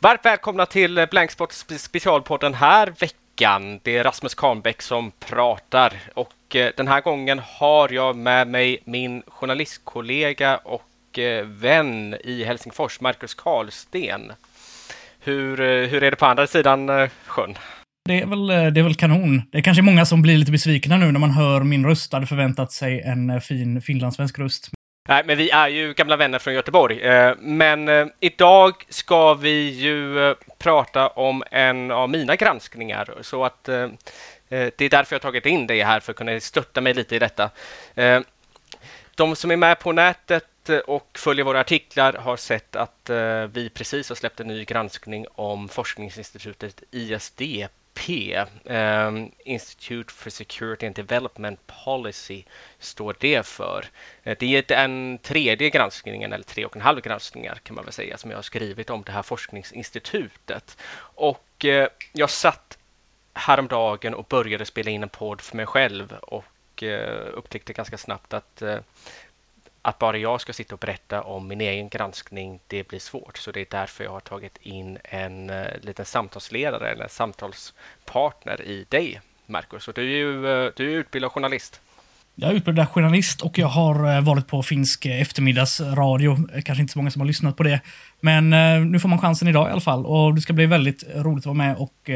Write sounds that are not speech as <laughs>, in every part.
Varmt välkomna till Blankspot specialpodden här veckan. Det är Rasmus Kahnbäck som pratar och eh, den här gången har jag med mig min journalistkollega och eh, vän i Helsingfors, Marcus Karlsten. Hur, eh, hur är det på andra sidan sjön? Det är, väl, det är väl kanon. Det är kanske många som blir lite besvikna nu när man hör min röst. Hade förväntat sig en fin finlandssvensk röst. Nej, men vi är ju gamla vänner från Göteborg. Eh, men eh, idag ska vi ju eh, prata om en av mina granskningar, så att det är därför jag tagit in dig här för att kunna stötta mig lite i detta. De som är med på nätet och följer våra artiklar har sett att vi precis har släppt en ny granskning om forskningsinstitutet ISDP ISP, um, ehm, Institute for Security and Development Policy, står det för. Eh, det är den tredje granskningen, eller tre och en halv granskningar kan man väl säga, som jag har skrivit om det här forskningsinstitutet. Och uh, jag satt häromdagen och började spela in en podd för mig själv och uh, upptäckte ganska snabbt att att bara jag ska sitta och berätta om min egen granskning, det blir svårt. Så det är därför jag har tagit in en eh, liten samtalsledare eller samtalspartner i dig, Marcus. Och du är ju eh, du är utbildad journalist. Jag är utbildad journalist och jag har eh, varit på finsk eftermiddagsradio. Kanske inte så många som har lyssnat på det. Men nu får man chansen idag i alla fall. Och det ska bli väldigt roligt att vara med och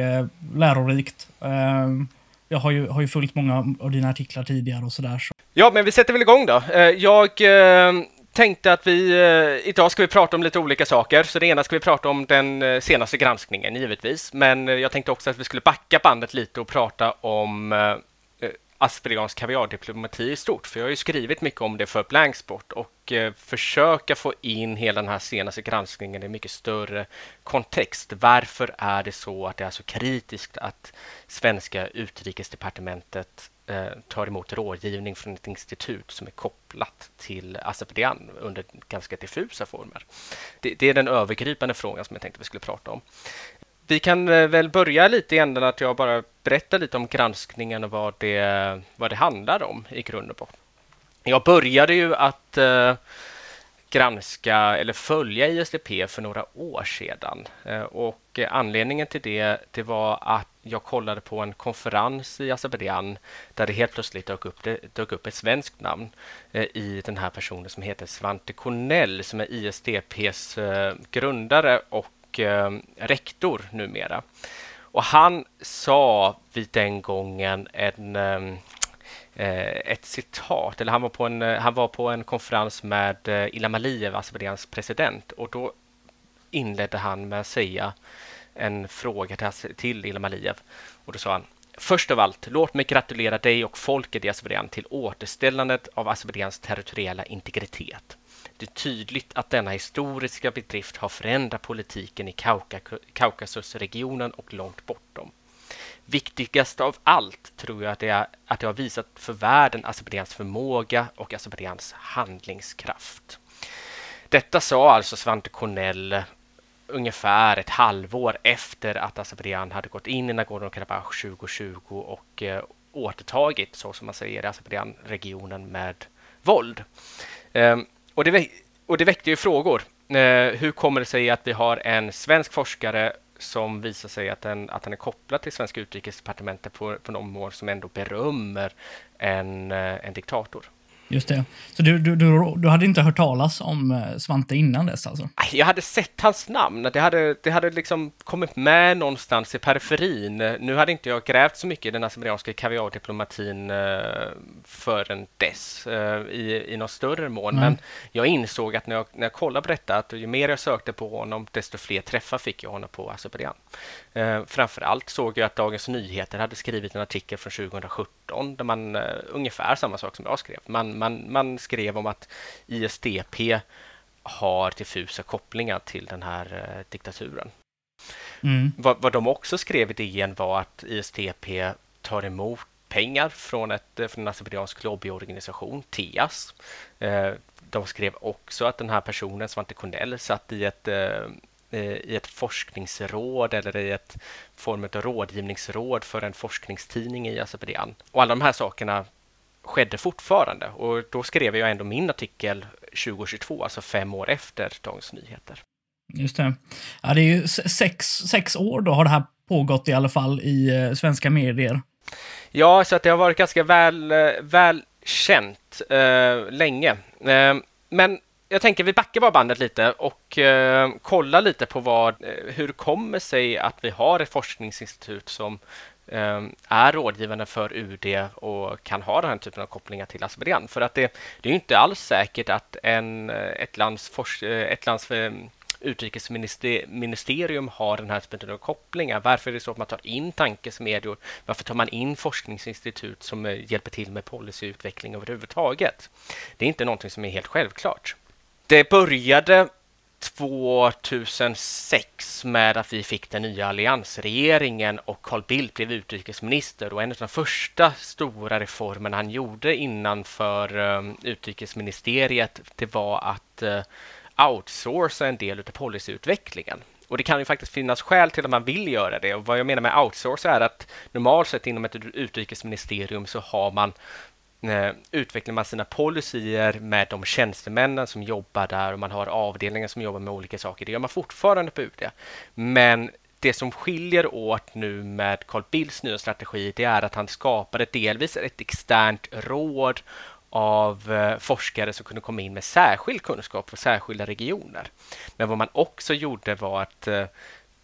lärorikt. Ehm, jag har ju, har ju följt många av dina artiklar tidigare och sådär. Så. Ja, men vi sätter väl igång då. Eh, jag eh, tänkte att vi eh, idag ska vi prata om lite olika saker. Så det ena ska vi prata om den senaste granskningen givetvis, men jag tänkte också att vi skulle backa bandet lite och prata om Aspergans kaviardiplomati i stort, för jag har ju skrivit mycket om det för Blanksport och eh, försöka få in hela den här senaste granskningen i mycket större kontext. Varför är det så att det är så kritiskt att svenska utrikesdepartementet eh, tar emot rådgivning från ett institut som är kopplat till Azerbajdzjan under ganska diffusa former? Det, det är den övergripande frågan som jag tänkte vi skulle prata om. Vi kan eh, väl börja lite i änden att jag bara berättar lite om granskningen och vad det, vad det handlar om i grund och botten. Jag började ju att eh, granska eller följa ISDP för några år sedan eh, och anledningen till det, det var att jag kollade på en konferens i Azerbajdzjan där det helt plötsligt dök upp, det dök upp ett svenskt namn eh, i den här personen som heter Svante Cornell som är ISDPs eh, grundare och och eh, rektor numera. Och han sa vid den gången en, eh, eh ett citat, eller han var på en, eh, han var på en konferens med eh, Ilham Aliyev, alltså Azerbajdzjans president, och då inledde han med att säga en fråga till, till Ilham Aliyev. Och då sa han Först av allt, låt mig gratulera dig och folket i Azerbajdzjan till återställandet av Azerbajdzjans territoriella integritet. Det är tydligt att denna historiska bedrift har förändrat politiken i Kaukasusregionen och långt bortom. Viktigast av allt tror jag att det, är att det har visat för världen Azerbajdzjans förmåga och Azerbajdzjans handlingskraft. Detta sa alltså Svante Cornell ungefär ett halvår efter att Azerbajdzjan hade gått in i Nagorno-Karabach 2020 och eh, återtagit, så som man säger, Azerbajdzjan-regionen med våld. Ehm, och, det, och det väckte ju frågor. Eh, hur kommer det sig att vi har en svensk forskare som visar sig att den, att den är kopplad till svenska utrikesdepartementet på, på någon mån som ändå berömmer en, eh, en diktator? Just det. Så du, du, du, du, hade inte hört talas om eh, Svante innan dess alltså? Jag hade sett hans namn. Det hade, det hade liksom kommit med någonstans i periferin. Nu hade inte jag grävt så mycket i den azerbajdzjanska kaviardiplomatin eh, förrän dess eh, i, i någon större mån. Mm. Men jag insåg att när jag, när jag kollade på detta, att ju mer jag sökte på honom, desto fler träffar fick jag honom på Azerbajdzjan. Framför allt såg jag att Dagens Nyheter hade skrivit en artikel från 2017 där man ungefär samma sak som jag skrev. Man, man, man skrev om att ISDP har diffusa kopplingar till den här eh, diktaturen. Mm. Vad, vad de också skrev i DN var att ISDP tar emot pengar från, ett, från en azerbajdzjansk lobbyorganisation, TEAS. Eh, de skrev också att den här personen, Svante Cornell, satt i ett eh, i ett forskningsråd eller i ett form av rådgivningsråd för en forskningstidning i Azerbajdzjan. Och alla de här sakerna skedde fortfarande och då skrev jag ändå min artikel 2022, alltså fem år efter Dagens Nyheter. Just det. Ja, det är ju sex, sex år då har det här pågått i alla fall i eh, svenska medier. Ja, så att det har varit ganska väl, eh, väl känt eh, länge. Eh, men jag tänker vi backar bara bandet lite och eh, kollar lite på vad, eh, hur det kommer sig att vi har ett forskningsinstitut som Ehm, är rådgivande för UD och kan ha den här typen av kopplingar till Azerbajdzjan. För att det, det är inte alls säkert att en, eh, ett lands, for, eh, ett lands ehm, utrikesministerium har den här typen av kopplingar? Varför är det så att man tar in tankesmedjor? Varför tar man in forskningsinstitut som eh, hjälper till med policyutveckling överhuvudtaget? Det är inte någonting som är helt självklart. Det började 2006 med att vi fick den nya alliansregeringen och Carl Bildt blev utrikesminister och en av de första stora reformerna han gjorde innanför um, utrikesministeriet det var att uh, outsourca en del av policyutvecklingen. Och det kan ju faktiskt finnas skäl till att man vill göra det. Och vad jag menar med outsource är att normalt sett inom ett utrikesministerium så har man Eh, utvecklar man sina policyer med de tjänstemännen som jobbar där och man har avdelningar som jobbar med olika saker. Det gör man fortfarande på UD. Men det som skiljer åt nu med Carl Bildts nya strategi det är att han skapade delvis ett externt råd av eh, forskare som kunde komma in med särskild kunskap för särskilda regioner. Men vad man också gjorde var att eh,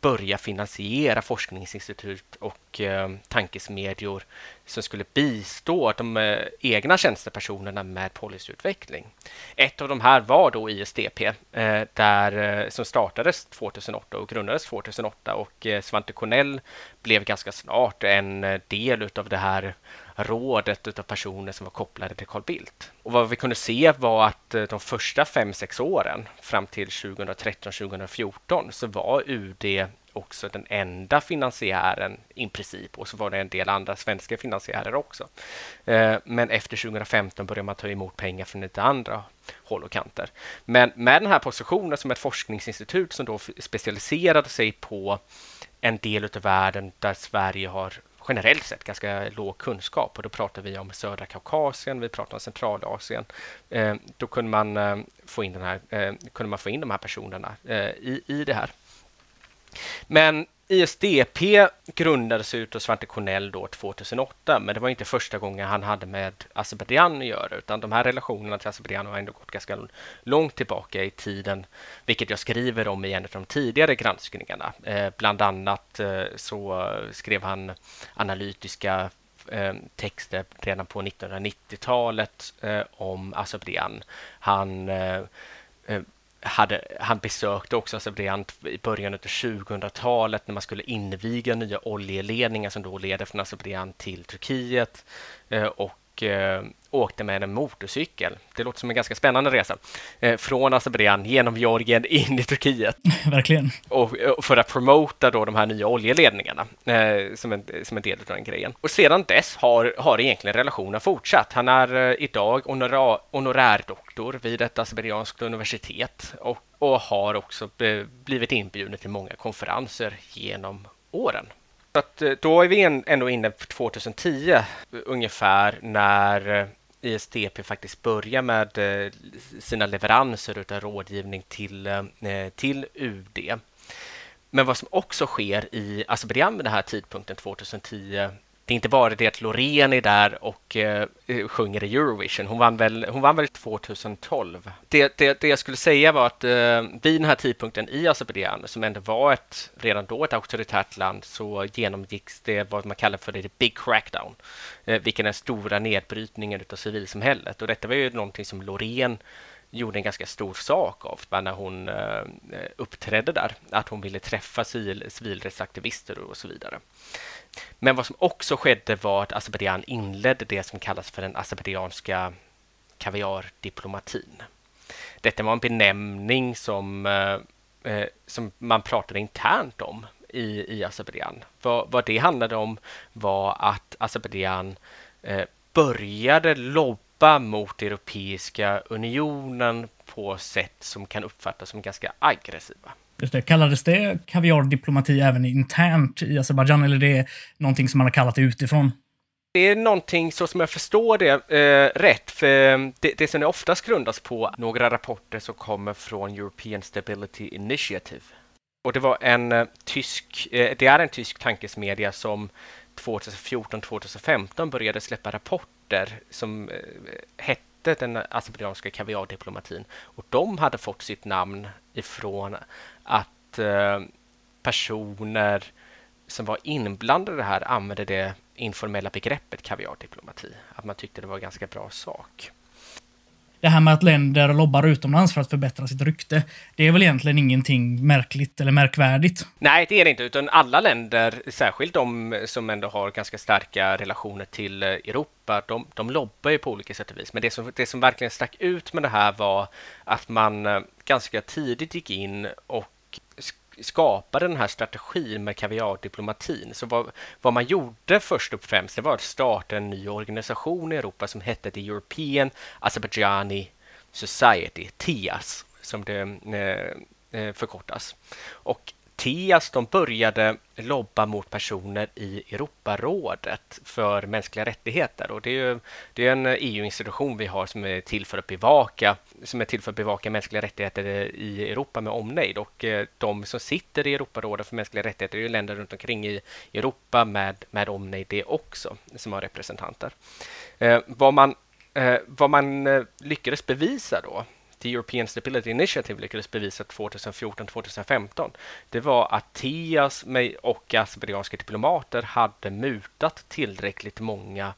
börja finansiera forskningsinstitut och tankesmedjor som skulle bistå de eh, egna tjänstepersonerna med policyutveckling. Ett av de här var då ISDP eh, där, eh, som startades 2008 och grundades 2008 och Svante Cornell blev ganska snart en del av det här rådet av personer som var kopplade till Carl Bildt. Och vad vi kunde se var att de första fem sex åren fram till 2013-2014 så var UD också den enda finansiären i princip och så var det en del andra svenska finansiärer också. Eh, men efter 2015 började man ta emot pengar från lite andra håll och kanter. Men med den här positionen som ett forskningsinstitut som då specialiserade sig på en del av världen där Sverige har generellt sett ganska låg kunskap och då pratar vi om södra Kaukasien, vi pratar om Centralasien. Eh, då kunde man, eh, få in den här, eh, kunde man få in de här personerna eh, i, i det här. Men ISDP grundades ut av Svante Cornell då 2008, men det var inte första gången han hade med Azerbajdzjan att göra, utan de här relationerna till Azerbajdzjan har ändå gått ganska långt tillbaka i tiden, vilket jag skriver om i en av de tidigare granskningarna. Eh, bland annat eh, så skrev han analytiska eh, texter redan på 1990-talet eh, om Azerbajdzjan. Han eh, eh hade, han besökte också Azerbajdzjan i början av 2000-talet när man skulle inviga nya oljeledningar som då leder från Azerbajdzjan till Turkiet eh, och eh, åkte med en motorcykel. Det låter som en ganska spännande resa. Eh, från Azerbajdzjan genom Georgien in i Turkiet. <laughs> Verkligen. Och, och, för att promota då de här nya oljeledningarna eh, som, en, som en del av den grejen. Och sedan dess har, har egentligen relationen fortsatt. Han är eh, idag honorär, honorärdoktor vid ett azerbajdzjanskt universitet och, och har också blivit inbjuden till många konferenser genom åren. Så att, eh, då är vi ändå inne på 2010 ungefär när ISTP ISDP faktiskt börjar med eh, sina leveranser av rådgivning till, eh, till UD. Men vad som också sker i Azerbajdzjan vid den här tidpunkten 2010 det är inte bara det att Loreen är där och eh, eh sjunger i Eurovision. Hon vann väl, hon vann väl 2012. Det, det, det jag skulle säga var att eh, vid den här tidpunkten i Azerbajdzjan, som ändå var ett, redan då ett auktoritärt land, så genomgicks det vad man kallar för det big crackdown, eh, vilken är den stora nedbrytningen av civilsamhället. Och detta var ju någonting som Loreen gjorde en ganska stor sak av när hon eh, uppträdde där, att hon ville träffa civil, civilrättsaktivister och så vidare. Men vad som också skedde var att Azerbajdzjan inledde det som kallas för den azerbajdzjanska kaviardiplomatin. Detta var en benämning som, eh, eh, som man pratade internt om i, i Azerbajdzjan. Vad, vad det handlade om var att Azerbajdzjan eh, började lobba mot Europeiska unionen på sätt som kan uppfattas som ganska aggressiva. Just det. Kallades det kaviardiplomati även internt i Azerbajdzjan eller det är någonting som man har kallat det utifrån? Det är någonting så som jag förstår det eh, rätt, för eh, det, det som det oftast grundas på några rapporter som kommer från European Stability Initiative. Och det var en eh, tysk, eh, det är en tysk tankesmedja som 2014-2015 började släppa rapporter som eh, hette den azerbajdzjanska kaviardiplomatin. Och de hade fått sitt namn ifrån att eh, personer som var inblandade i det här använde det informella begreppet kaviardiplomati. Att man tyckte det var en ganska bra sak. Det här med att länder lobbar utomlands för att förbättra sitt rykte, det är väl egentligen ingenting märkligt eller märkvärdigt? Nej, det är det inte, utan alla länder, särskilt de som ändå har ganska starka relationer till eh, Europa, de, de lobbar ju på olika sätt och vis. Men det som, det som verkligen stack ut med det här var att man eh, ganska tidigt gick in och skapade den här strategin med kaviardiplomatin. Så vad, vad, man gjorde först och främst det var att starta en ny organisation i Europa som hette The European Azerbaijani Society, TIAS, som det eh, eh förkortas. Och Teas de började lobba mot personer i Europarådet för mänskliga rättigheter. Och det är, ju, det är en EU-institution vi har som är till för att bevaka som är till för att bevaka mänskliga rättigheter i Europa med omnejd. Och eh, de som sitter i Europarådet för mänskliga rättigheter är ju länder runt omkring i Europa med, med omnejd det också, som har representanter. Eh, vad man, eh, vad man eh, lyckades bevisa då The European Stability Initiative lyckades bevisa 2014-2015 det var att TIAS och azerbajdzjanska diplomater hade mutat tillräckligt många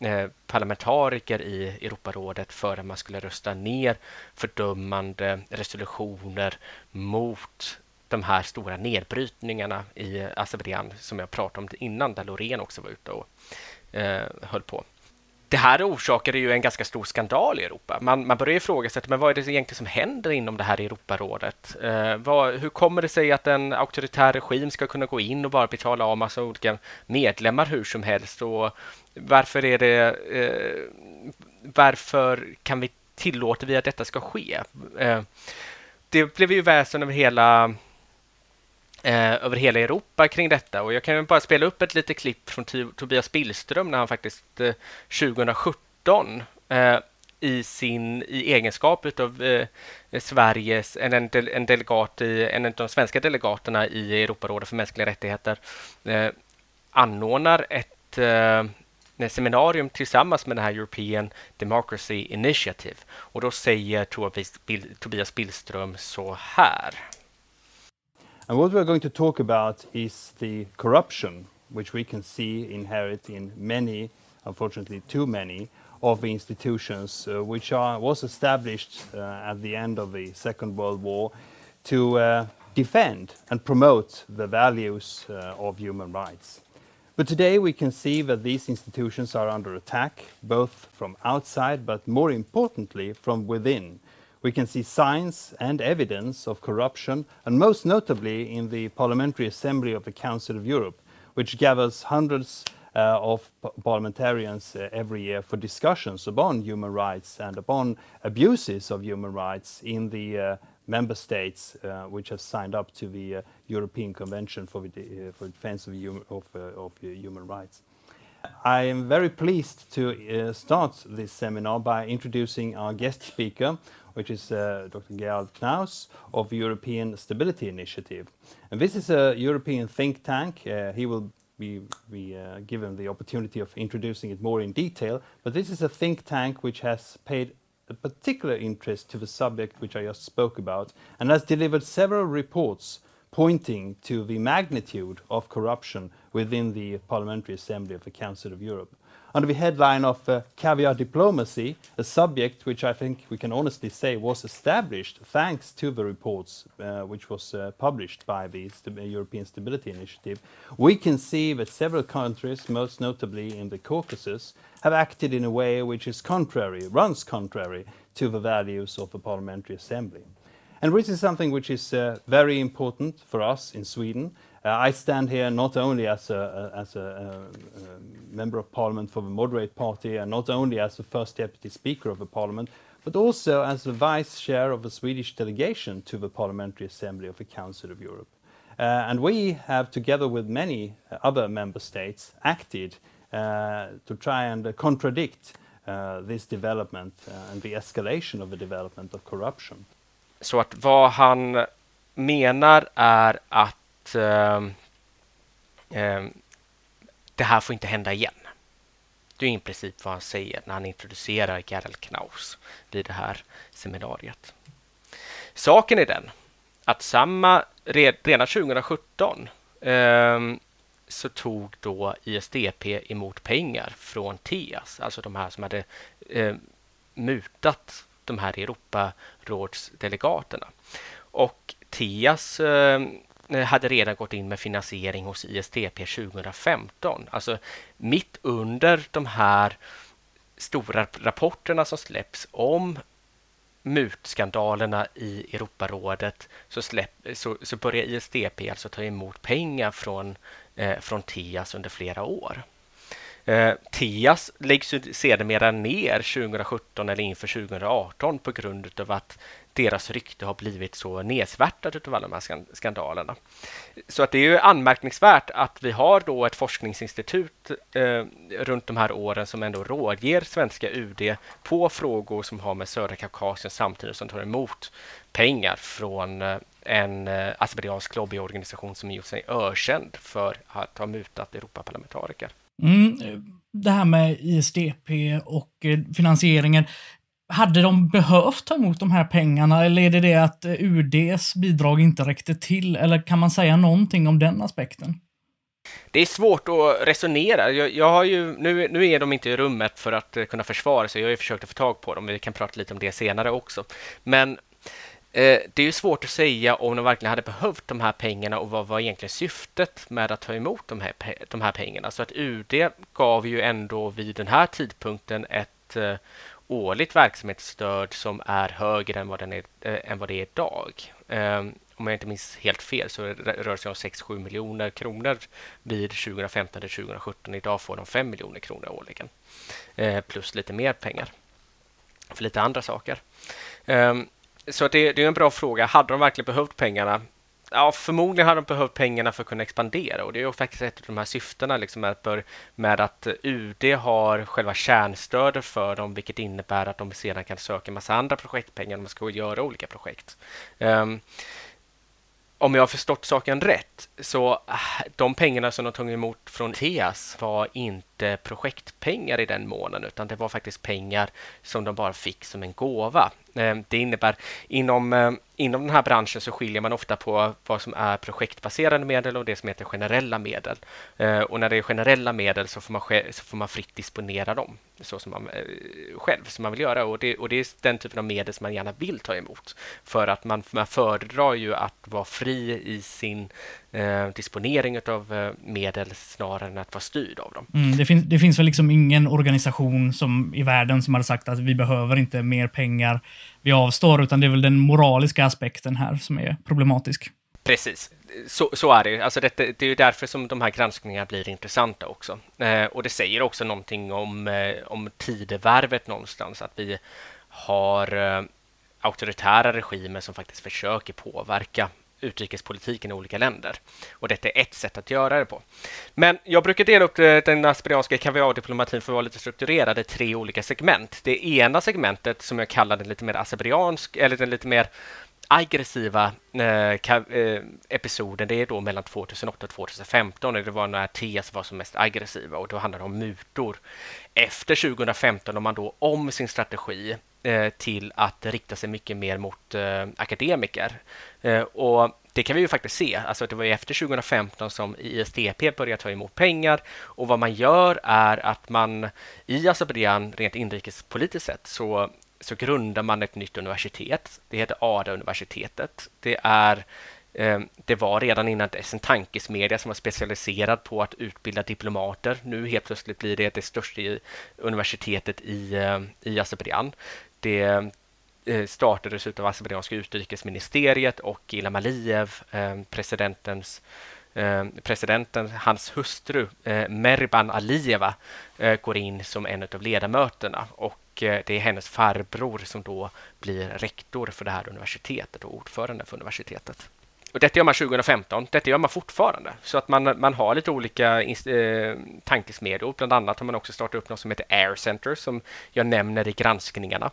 eh, parlamentariker i Europarådet för att man skulle rösta ner fördömande resolutioner mot de här stora nedbrytningarna i Azerbajdzjan som jag pratade om innan, där Loreen också var ute och eh, höll på det här orsakade ju en ganska stor skandal i Europa. Man, man börjar ifrågasätta, men vad är det egentligen som händer inom det här Europarådet? Eh, vad, hur kommer det sig att en auktoritär regim ska kunna gå in och bara betala av massa olika medlemmar hur som helst? Och varför är det... Eh, varför kan vi tillåter vi att detta ska ske? Eh, det blev ju väsen över hela eh, över hela Europa kring detta. Och jag kan bara spela upp ett litet klipp från Tobias Billström när han faktiskt eh, 2017 eh, i sin i egenskap av eh, Sveriges, en, en, en, delegat i, en av de svenska delegaterna i Europarådet för mänskliga rättigheter eh, anordnar ett eh, seminarium tillsammans med den här European Democracy Initiative. Och då säger Tobias Billström så här. And what we're going to talk about is the corruption, which we can see inherent in many, unfortunately too many, of the institutions uh, which are, was established uh, at the end of the Second World War to uh, defend and promote the values uh, of human rights. But today we can see that these institutions are under attack, both from outside, but more importantly, from within we can see signs and evidence of corruption, and most notably in the Parliamentary Assembly of the Council of Europe, which gathers hundreds uh, of parliamentarians uh, every year for discussions upon human rights and upon abuses of human rights in the uh, member states uh, which have signed up to the uh, European Convention for the uh, for defense of, hum of, of human rights. I am very pleased to start this seminar by introducing our guest speaker, which is uh, Dr. Gerald Knaus of the European Stability Initiative. And this is a European think tank. Uh, he will be, be uh, given the opportunity of introducing it more in detail, but this is a think tank which has paid a particular interest to the subject which I just spoke about and has delivered several reports pointing to the magnitude of corruption within the Parliamentary Assembly of the Council of Europe under the headline of uh, caviar diplomacy, a subject which I think we can honestly say was established thanks to the reports uh, which was uh, published by the St European Stability Initiative, we can see that several countries, most notably in the Caucasus, have acted in a way which is contrary, runs contrary to the values of the Parliamentary Assembly. And this is something which is uh, very important for us in Sweden, Uh, I stand here not only as a, as a, a, member of parliament for the moderate party and not only as the first deputy speaker of the parliament, but also as the vice chair of the Swedish delegation to the Parliamentary Assembly of the Council of Europe. Uh, and we have, together with many other member states, acted uh, to try and uh, contradict this development and the escalation of the development of corruption. Att vad han menar är att eh, eh, det här får inte hända igen. Det är i princip vad han säger när han introducerar Gerald Knaus vid det här seminariet. Saken är den att samma, redan 2017 eh, så tog då ISDP emot pengar från TEAS, alltså de här som hade eh, mutat de här Europarådsdelegaterna. Och TEAS eh, Eh, hade redan gått in med finansiering hos ISDP 2015, alltså mitt under de här stora rapporterna som släpps om mutskandalerna i Europarådet så, släpp, så, så börjar ISDP alltså ta emot pengar från, eh, från TIAS under flera år. Eh, TIAS läggs sedermera ner 2017 eller inför 2018 på grund av att deras rykte har blivit så nedsvärtat av alla de här skandalerna. Så att det är ju anmärkningsvärt att vi har då ett forskningsinstitut eh, runt de här åren som ändå rådger svenska UD på frågor som har med södra Kaukasien samtidigt som tar emot pengar från eh, en eh, azerbajdzjansk lobbyorganisation som gjort sig ökänd för att ha mutat Europaparlamentariker. Mm, eh, det här med ISDP och eh, finansieringen. Hade de behövt ta emot de här pengarna eller är det det att eh, UDs bidrag inte räckte till? Eller kan man säga någonting om den aspekten? Det är svårt att resonera. Jag, jag, har ju, nu, nu är de inte i rummet för att eh, kunna försvara sig. Jag har ju försökt att få tag på dem. Vi kan prata lite om det senare också. Men Eh, det är ju svårt att säga om de verkligen hade behövt de här pengarna och vad var egentligen syftet med att ta emot de här, de här pengarna. Så att UD gav ju ändå vid den här tidpunkten ett eh, årligt verksamhetsstöd som är högre än vad, den är, eh, än vad det är idag. Eh, om jag inte minns helt fel så rör det sig om 6-7 miljoner kronor vid 2015 till 2017. Idag får de 5 miljoner kronor årligen. eh, plus lite mer pengar för lite andra saker. Ehm, så det, det, är en bra fråga. Hade de verkligen behövt pengarna? Ja, förmodligen hade de behövt pengarna för att kunna expandera och det är ju faktiskt ett av de här syftena liksom med, att, med att UD har själva kärnstödet för dem, vilket innebär att de sedan kan söka en massa andra projektpengar när man ska göra olika projekt. Um, om jag har förstått saken rätt, så ah, de pengarna som de tog emot från TEAS var inte Eh, projektpengar i den månaden, utan det var faktiskt pengar som de bara fick som en gåva. Ehm, det innebär inom, eh, inom den här branschen så skiljer man ofta på vad som är projektbaserade medel och det som heter generella medel. Eh, och när det är generella medel så får man, så får man fritt disponera dem så som man själv som man vill göra och det, och det är den typen av medel som man gärna vill ta emot för att man, man föredrar ju att vara fri i sin eh, disponering av eh, medel snarare än att vara styrd av dem. Mm, det, finns, det finns väl liksom ingen organisation som, i världen som hade sagt att vi behöver inte mer pengar, vi avstår, utan det är väl den moraliska aspekten här som är problematisk. Precis, så, så är det. Alltså det, det är ju därför som de här granskningarna blir intressanta också. Eh, och det säger också någonting om, eh, om tidevarvet någonstans, att vi har eh, auktoritära regimer som faktiskt försöker påverka utrikespolitiken i olika länder. Och detta är ett sätt att göra det på. Men jag brukar dela upp eh, den aspiranska kaviardiplomatin för att vara lite strukturerad i tre olika segment. Det ena segmentet som jag kallar den lite mer azerbajdzjansk, eller den lite mer aggressiva eh, eh, episoden, det är då mellan 2008 och 2015. Det var när TS var som mest aggressiva och då handlade det om mutor. Efter 2015 om man då om sin strategi Eh, till att rikta sig mycket mer mot eh, akademiker. Eh, och det kan vi ju faktiskt se. Alltså det var efter 2015 som ISDP började ta emot pengar och vad man gör är att man i Azerbajdzjan rent inrikespolitiskt sett så så grundar man ett nytt universitet. Det heter ADA-universitetet. Det, är, det var redan innan dess en tankesmedja som var specialiserad på att utbilda diplomater. Nu helt plötsligt blir det det största universitetet i, i Azerbajdzjan. Det eh, startades av azerbajdzjanska utrikesministeriet och Ilham Aliyev, eh, presidentens eh, presidenten, hans hustru Merban Alieva går in som en av ledamöterna och det är hennes farbror som då blir rektor för det här universitetet och ordförande för universitetet. och detta gör man 2015. Detta gör man fortfarande. Så att man, man har lite olika eh, tankesmedjor. Bland annat har man också startat upp något som heter Air Center som jag nämner i granskningarna.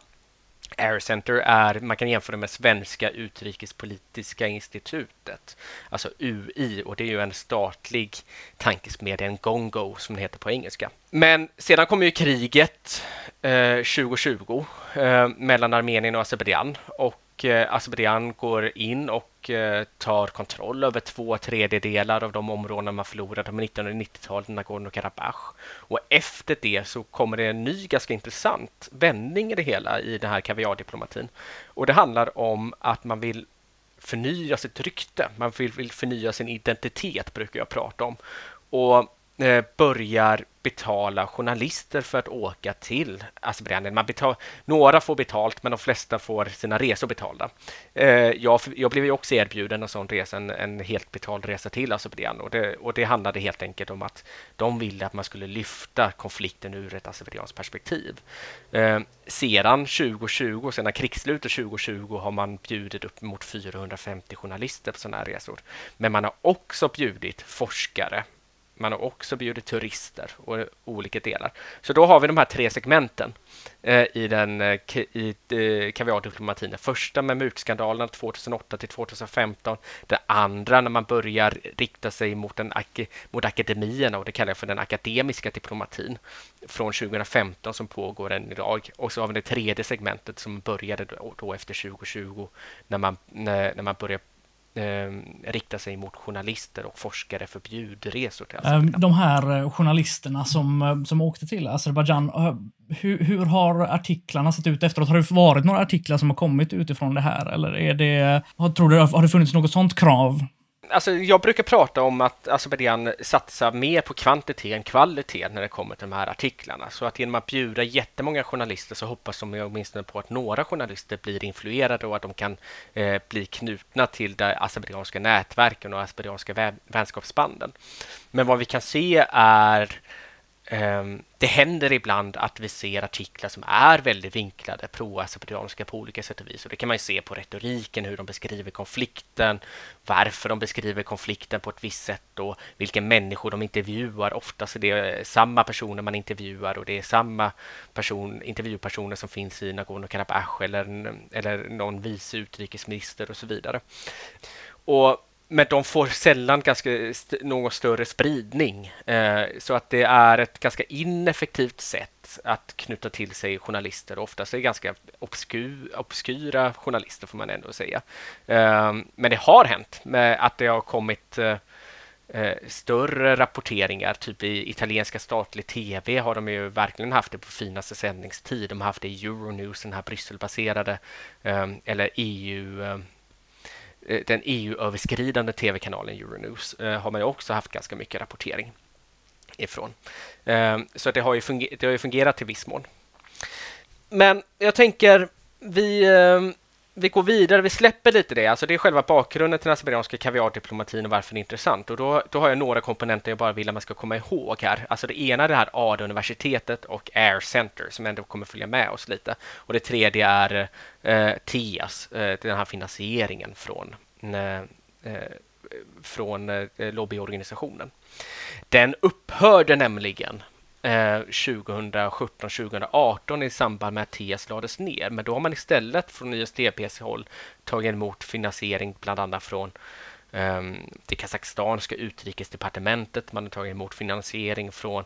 Air Center är, man kan jämföra med Svenska utrikespolitiska institutet, alltså UI, och det är ju en statlig tankesmedja, en gongo som det heter på engelska. Men sedan kom ju kriget eh, 2020 eh, mellan Armenien och Azerbajdzjan och eh, Azerbajdzjan går in och Eh, tar kontroll över två tredjedelar av de områden man förlorade på 1990-talet, Nagorno-Karabach. Och efter det så kommer det en ny ganska intressant vändning i det hela i den här kaviardiplomatin. Och det handlar om att man vill förnya sitt rykte. Man vill, vill förnya sin identitet, brukar jag prata om. Och Eh, börjar betala journalister för att åka till Azerbajdzjan. Man betal, några får betalt, men de flesta får sina resor betalda. Eh, jag, jag blev ju också erbjuden en sån resa, en, en helt betald resa till Azerbajdzjan och det, och det handlade helt enkelt om att de ville att man skulle lyfta konflikten ur ett azerbajdzjanskt perspektiv. Eh, sedan 2020, sedan krigsslutet 2020, har man bjudit upp mot 450 journalister på sådana här resor. Men man har också bjudit forskare man har också bjudit turister och olika delar. Så då har vi de här tre segmenten eh, i den eh, i, eh, kaviardiplomatin. Den första med mutskandalerna 2008 till 2015. Det andra när man börjar rikta sig mot, den, mot akademierna och det kallar jag för den akademiska diplomatin från 2015 som pågår än idag. Och så har vi det tredje segmentet som började då, då efter 2020 när man, när, när man börjar eh, rikta sig mot journalister och forskare för bjudresor till Azerbajdzjan. De här eh, journalisterna som, eh, som åkte till Azerbajdzjan, eh, hur, hur har artiklarna sett ut efteråt? Har det varit några artiklar som har kommit utifrån det här? Eller är det, har, tror du, har det funnits något sånt krav alltså jag brukar prata om att alltså, Azerbajdzjan satsar mer på kvantitet än kvalitet när det kommer till de här artiklarna. Så att genom att bjuda jättemånga journalister så hoppas de åtminstone på att några journalister blir influerade och att de kan eh, bli knutna till de azerbajdzjanska nätverken och azerbajdzjanska vänskapsbanden. Men vad vi kan se är Ehm, det händer ibland att vi ser artiklar som är väldigt vinklade pro-azerbajdzjanska på olika sätt och vis. Och det kan man se på retoriken, hur de beskriver konflikten, varför de beskriver konflikten på ett visst sätt och vilka människor de intervjuar. Oftast är det samma personer man intervjuar och det är samma person, intervjupersoner som finns i Nagorno-Karabach eller, eller någon vice utrikesminister och så vidare. Och men de får sällan ganska st någon större spridning. Eh, så att det är ett ganska ineffektivt sätt att knyta till sig journalister. Oftast är det ganska obsku obskyra journalister får man ändå säga. Eh, men det har hänt med att det har kommit eh, eh, större rapporteringar, typ i italienska statlig tv har de ju verkligen haft det på finaste sändningstid. De har haft det i Euronews, den här Brysselbaserade, eh, eller EU Eh, Eh, den EU-överskridande tv-kanalen Euronews eh, har man ju också haft ganska mycket rapportering ifrån. Eh, så det har, ju fungerat, det har ju fungerat till viss mån. Men jag tänker, vi, vi går vidare, vi släpper lite det. Alltså det är själva bakgrunden till den azerbajdzjanska kaviardiplomatin och varför det är intressant. Och då, då har jag några komponenter jag bara vill att man ska komma ihåg här. Alltså det ena är det här ADA-universitetet och Air Center som ändå kommer följa med oss lite. Och det tredje är eh, TIAS, eh, den här finansieringen från, eh, eh från eh, lobbyorganisationen. Den upphörde nämligen Eh, 2017-2018 i samband med att TS lades ner. Men då har man istället från ISDPs håll tagit emot finansiering bland annat från ehm, det kazakstanska utrikesdepartementet. Man har tagit emot finansiering från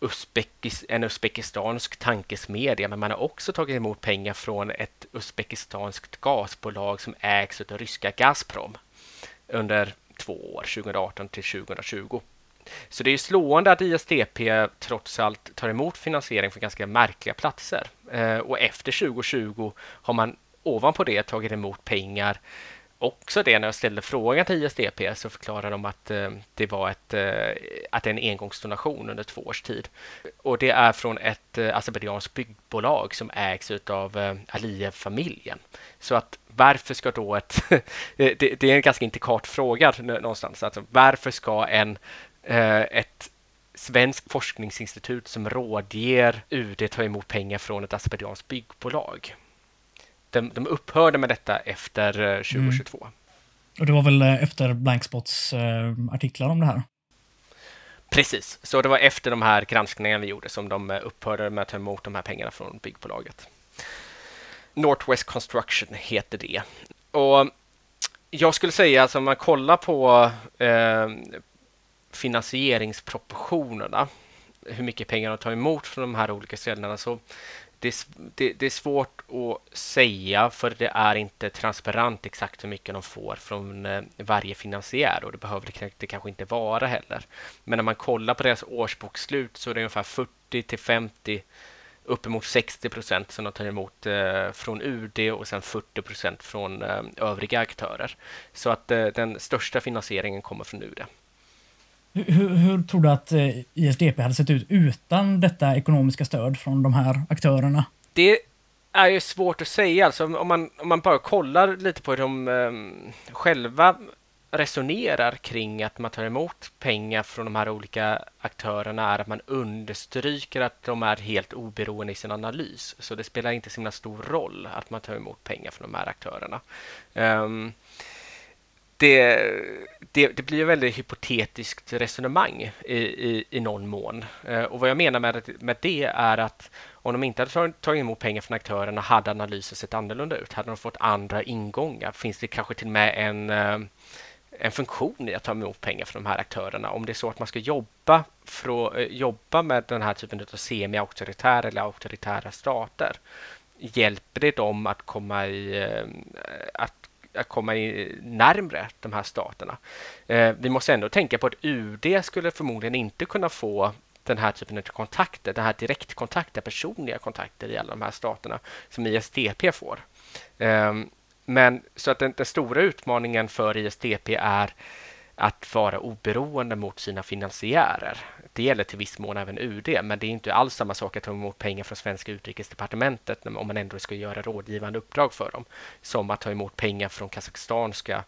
Uzbekis, en uzbekistansk tankesmedja, men man har också tagit emot pengar från ett uzbekistanskt gasbolag som ägs av ryska Gazprom under två år, 2018 till 2020. Så det är slående att ISDP trots allt tar emot finansiering från ganska märkliga platser. Eh, och efter 2020 har man ovanpå det tagit emot pengar också det när jag ställde frågan till ISDP så förklarade de att eh, det var ett, eh, att är en engångsdonation under två års tid. Och det är från ett azerbajdzjanskt byggbolag som ägs av Aliyev-familjen. Så att varför ska då ett... <laughs> det, det, är en ganska intrikat fråga någonstans. Alltså, varför ska en ett svenskt forskningsinstitut som rådger UD ta emot pengar från ett azerbajdzjanskt byggbolag. De, de upphörde med detta efter 2022. Eh, mm. Och det var väl efter Blankspots artiklar om det här? Precis, så det var efter de här granskningarna vi gjorde som de upphörde med att ta emot de här pengarna från byggbolaget. Northwest Construction heter det. Och jag skulle säga, alltså, om man kollar på eh, finansieringsproportionerna, hur mycket pengar de tar emot från de här olika ställena, så det, det, det, är svårt att säga för det är inte transparent exakt hur mycket de får från eh, varje finansiär och det behöver det, det kanske inte vara heller. Men när man kollar på deras årsbokslut så är det ungefär 40 till 50 uppemot 60 procent som de tar emot eh, från UD och sen 40 procent från eh, övriga aktörer. Så att eh, den största finansieringen kommer från UD. Hur, hur, tror du att eh, ISDP hade sett ut utan detta ekonomiska stöd från de här aktörerna? Det är ju svårt att säga. Alltså, om, man, om man bara kollar lite på hur de um, själva resonerar kring att man tar emot pengar från de här olika aktörerna är att man understryker att de är helt oberoende i sin analys. Så det spelar inte så himla stor roll att man tar emot pengar från de här aktörerna. Um, det, det, det, blir ett väldigt hypotetiskt resonemang i, i, i någon mån. Eh, och vad jag menar med, med det är att om de inte hade tagit emot pengar från aktörerna hade analysen sett annorlunda ut. Hade de fått andra ingångar? Finns det kanske till och med en eh, en funktion i att ta emot pengar från de här aktörerna. Om det är så att man ska jobba, för, eh, jobba med den här typen av semi-auktoritära eller auktoritära stater, hjälper det dem att komma i, att, att komma i närmre de här staterna? Eh, vi måste ändå tänka på att UD skulle förmodligen inte kunna få den här typen av kontakter, den här direktkontakter, personliga kontakter i alla de här staterna som ISDP får. Eh, men så att den, den, stora utmaningen för ISDP är att vara oberoende mot sina finansiärer. Det gäller till viss mån även UD, men det är inte alls samma sak att ta emot pengar från svenska utrikesdepartementet om man ändå ska göra rådgivande uppdrag för dem, som att ta emot pengar från kazakstanska,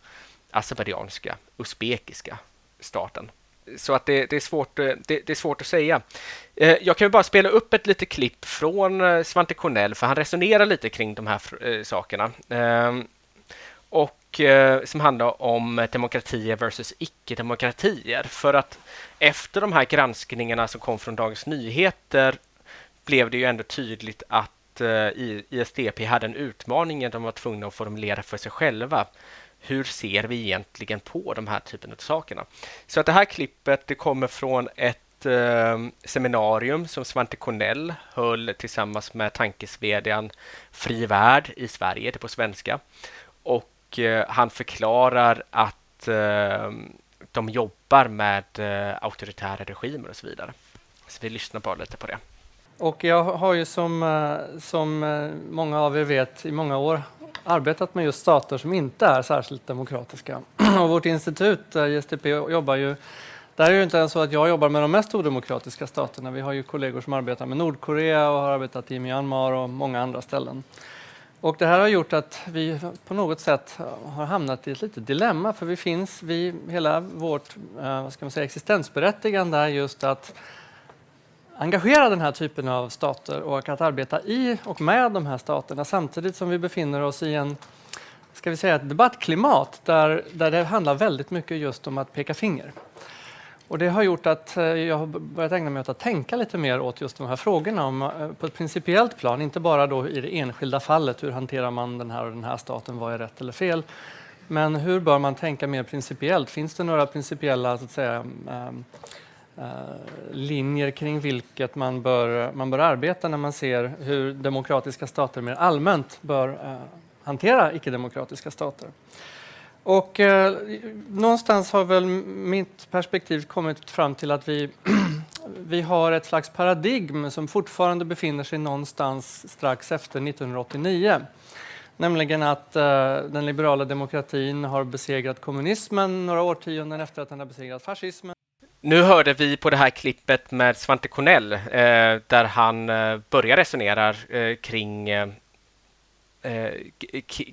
azerbajdzjanska, uzbekiska staten. Så att det, det är svårt, eh, det, det, är svårt att säga. Eh, jag kan bara spela upp ett litet klipp från eh, Svante Cornell, för han resonerar lite kring de här sakerna. Ehm, och Eh, som handlar om demokratier versus icke-demokratier. För att efter de här granskningarna som kom från Dagens Nyheter blev det ju ändå tydligt att eh, ISDP hade en utmaning. De var tvungna att formulera för sig själva hur ser vi egentligen på de här typen av sakerna? Så att det här klippet det kommer från ett eh, seminarium som Svante Cornell höll tillsammans med tankesvedjan Fri Värld i Sverige, det på svenska. Och och eh, han förklarar att eh, de jobbar med eh, auktoritära regimer och så vidare. Så vi lyssnar bara lite på det. Och jag har ju som, som många av er vet i många år arbetat med just stater som inte är särskilt demokratiska. <clears throat> Och vårt institut, ISTP, jobbar ju det är ju inte ens så att jag jobbar med de mest odemokratiska staterna. Vi har ju kollegor som arbetar med Nordkorea och har arbetat i Myanmar och många andra ställen. Och det här har gjort att vi på något sätt har hamnat i ett litet dilemma för vi finns, vi, hela vårt eh, vad ska man säga, existensberättigande är just att engagera den här typen av stater och att arbeta i och med de här staterna samtidigt som vi befinner oss i en ska vi säga, ett debattklimat där, där det handlar väldigt mycket just om att peka finger. Och det har gjort att eh, jag har börjat ägna mig åt att tänka lite mer åt just de här frågorna om, eh, på ett principiellt plan, inte bara då i det enskilda fallet, hur hanterar man den här och den här staten, vad är rätt eller fel? Men hur bör man tänka mer principiellt? Finns det några principiella så att säga, mm, eh, linjer kring vilket man bör, man bör arbeta när man ser hur demokratiska stater mer allmänt bör hantera icke-demokratiska stater. Och eh, någonstans har väl mitt perspektiv kommit fram till att vi, <clears throat> vi har ett slags paradigm som fortfarande befinner sig någonstans strax efter 1989. Nämligen att eh, den liberala demokratin har besegrat kommunismen några årtionden efter att den har besegrat fascismen. Nu hörde vi på det här klippet med Svante Cornell eh, där han eh, börjar resonera eh, kring eh, eh,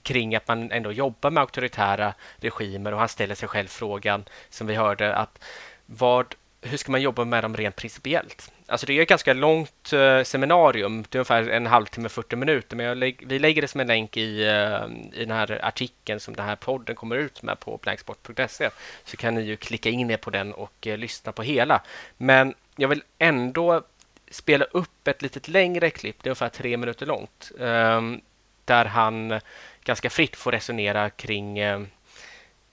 kring att man ändå jobbar med auktoritära regimer och han ställer sig själv frågan som vi hörde att vad hur ska man jobba med dem rent principiellt? Alltså det är ett ganska långt eh, seminarium, det är ungefär en halvtimme, 40 minuter, men lä vi lägger det som en länk i, eh, i den här artikeln som den här podden kommer ut med på blanksport.se, så kan ni ju klicka in er på den och eh, lyssna på hela. Men jag vill ändå spela upp ett lite längre klipp, det är ungefär tre minuter långt, ehm, där han eh, ganska fritt får resonera kring eh,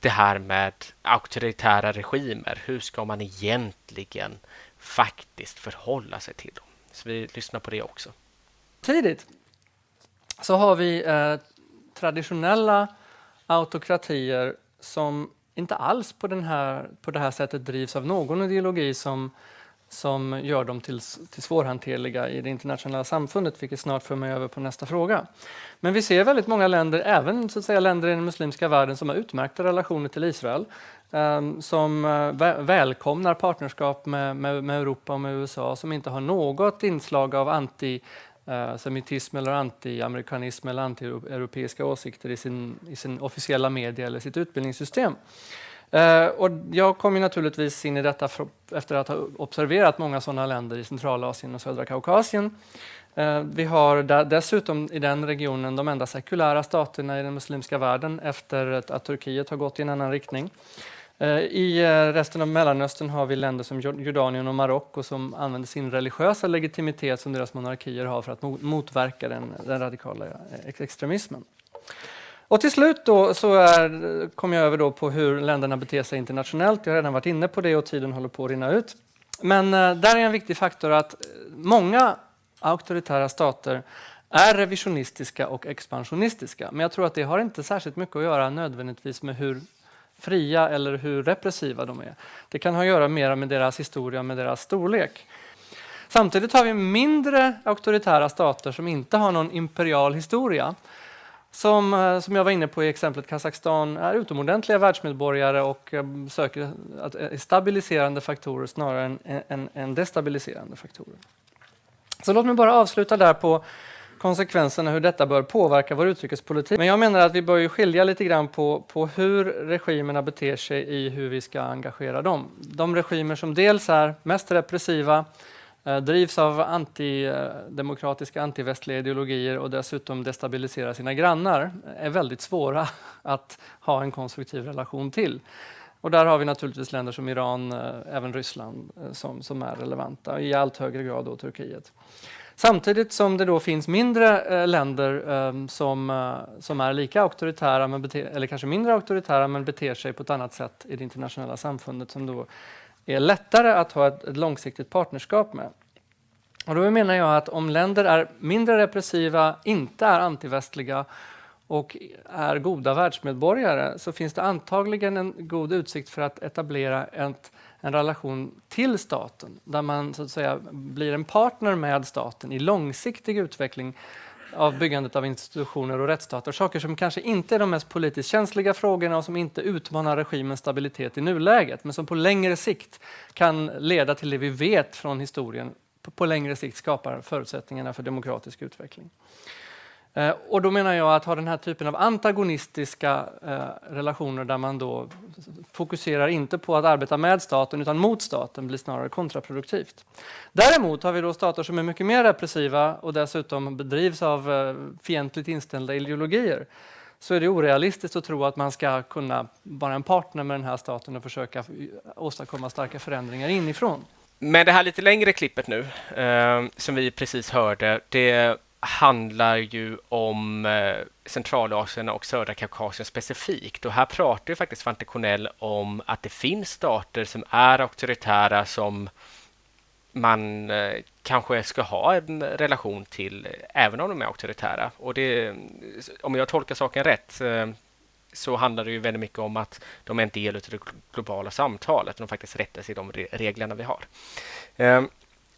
det här med auktoritära regimer. Hur ska man egentligen faktiskt förhålla sig till dem? Så vi lyssnar på det också. Tidigt så har vi eh, traditionella autokratier som inte alls på, den här, på det här sättet drivs av någon ideologi som som gör dem till, till svårhanterliga i det internationella samfundet, vilket snart för mig över på nästa fråga. Men vi ser väldigt många länder, även så att säga, länder i den muslimska världen som har utmärkta relationer till Israel, um, som eh, välkomnar partnerskap med, med, med, Europa och med USA, som inte har något inslag av antisemitism eh, eller antiamerikanism eller antieuropeiska åsikter i sin, i sin officiella media eller sitt utbildningssystem. Eh, och jag kom ju naturligtvis in i detta efter att ha observerat många sådana länder i Centralasien och södra Kaukasien. Eh, vi har dessutom i den regionen de enda sekulära staterna i den muslimska världen efter att Turkiet har gått i en annan riktning. Eh, I eh, resten av Mellanöstern har vi länder som Jordanien och Marocko som använder sin religiösa legitimitet som deras monarkier har för att motverka den, den radikala eh, extremismen. Och till slut då så är, kom jag över då på hur länderna beter sig internationellt. Jag har redan varit inne på det och tiden håller på att rinna ut. Men eh, där är en viktig faktor att många auktoritära stater är revisionistiska och expansionistiska. Men jag tror att det har inte särskilt mycket att göra nödvändigtvis med hur fria eller hur repressiva de är. Det kan ha att göra mer med deras historia, med deras storlek. Samtidigt har vi mindre auktoritära stater som inte har någon imperial historia som, eh, som jag var inne på i exemplet Kazakstan, är utomordentliga världsmedborgare och eh, söker att, eh, stabiliserande faktorer snarare än, än, än destabiliserande faktorer. Så låt mig bara avsluta där på konsekvenserna hur detta bör påverka vår utrikespolitik. Men jag menar att vi bör skilja lite grann på, på hur regimerna beter sig i hur vi ska engagera dem. De regimer som dels är mest repressiva, Eh, drivs av antidemokratiska, antivästliga ideologier och dessutom destabiliserar sina grannar eh, är väldigt svåra <laughs> att ha en konstruktiv relation till. Och där har vi naturligtvis länder som Iran, eh, även Ryssland, som, som är relevanta, i allt högre grad då Turkiet. Samtidigt som det då finns mindre länder ehm, som, som är lika auktoritära, men bete, eller kanske mindre auktoritära, men beter sig på ett annat sätt i det internationella samfundet som då är lättare att ha ett, ett långsiktigt partnerskap med. Och då menar jag att om länder är mindre repressiva, inte är antivästliga och är goda världsmedborgare så finns det antagligen en god utsikt för att etablera ett, en relation till staten där man så att säga blir en partner med staten i långsiktig utveckling av byggandet av institutioner och rättsstater. Saker som kanske inte är de mest politiskt känsliga frågorna och som inte utmanar regimens stabilitet i nuläget, men som på längre sikt kan leda till det vi vet från historien på längre sikt skapar förutsättningarna för demokratisk utveckling. Eh, och då menar jag att ha den här typen av antagonistiska eh, relationer där man då fokuserar inte på att arbeta med staten utan mot staten blir snarare kontraproduktivt. Däremot har vi då stater som är mycket mer repressiva och dessutom bedrivs av eh, fientligt inställda ideologier så är det orealistiskt att tro att man ska kunna vara en partner med den här staten och försöka eh, åstadkomma starka förändringar inifrån. Men det här lite längre klippet nu, eh, som vi precis hörde, det handlar ju om eh, Centralasien och södra Kaukasien specifikt. Och här pratar ju faktiskt Svante Cornell om att det finns stater som är auktoritära som man eh, kanske ska ha en relation till, även om de är auktoritära. Och det, om jag tolkar saken rätt eh, så handlar det ju väldigt mycket om att de är en del av det globala samtalet. De faktiskt rättar sig i de reglerna vi har.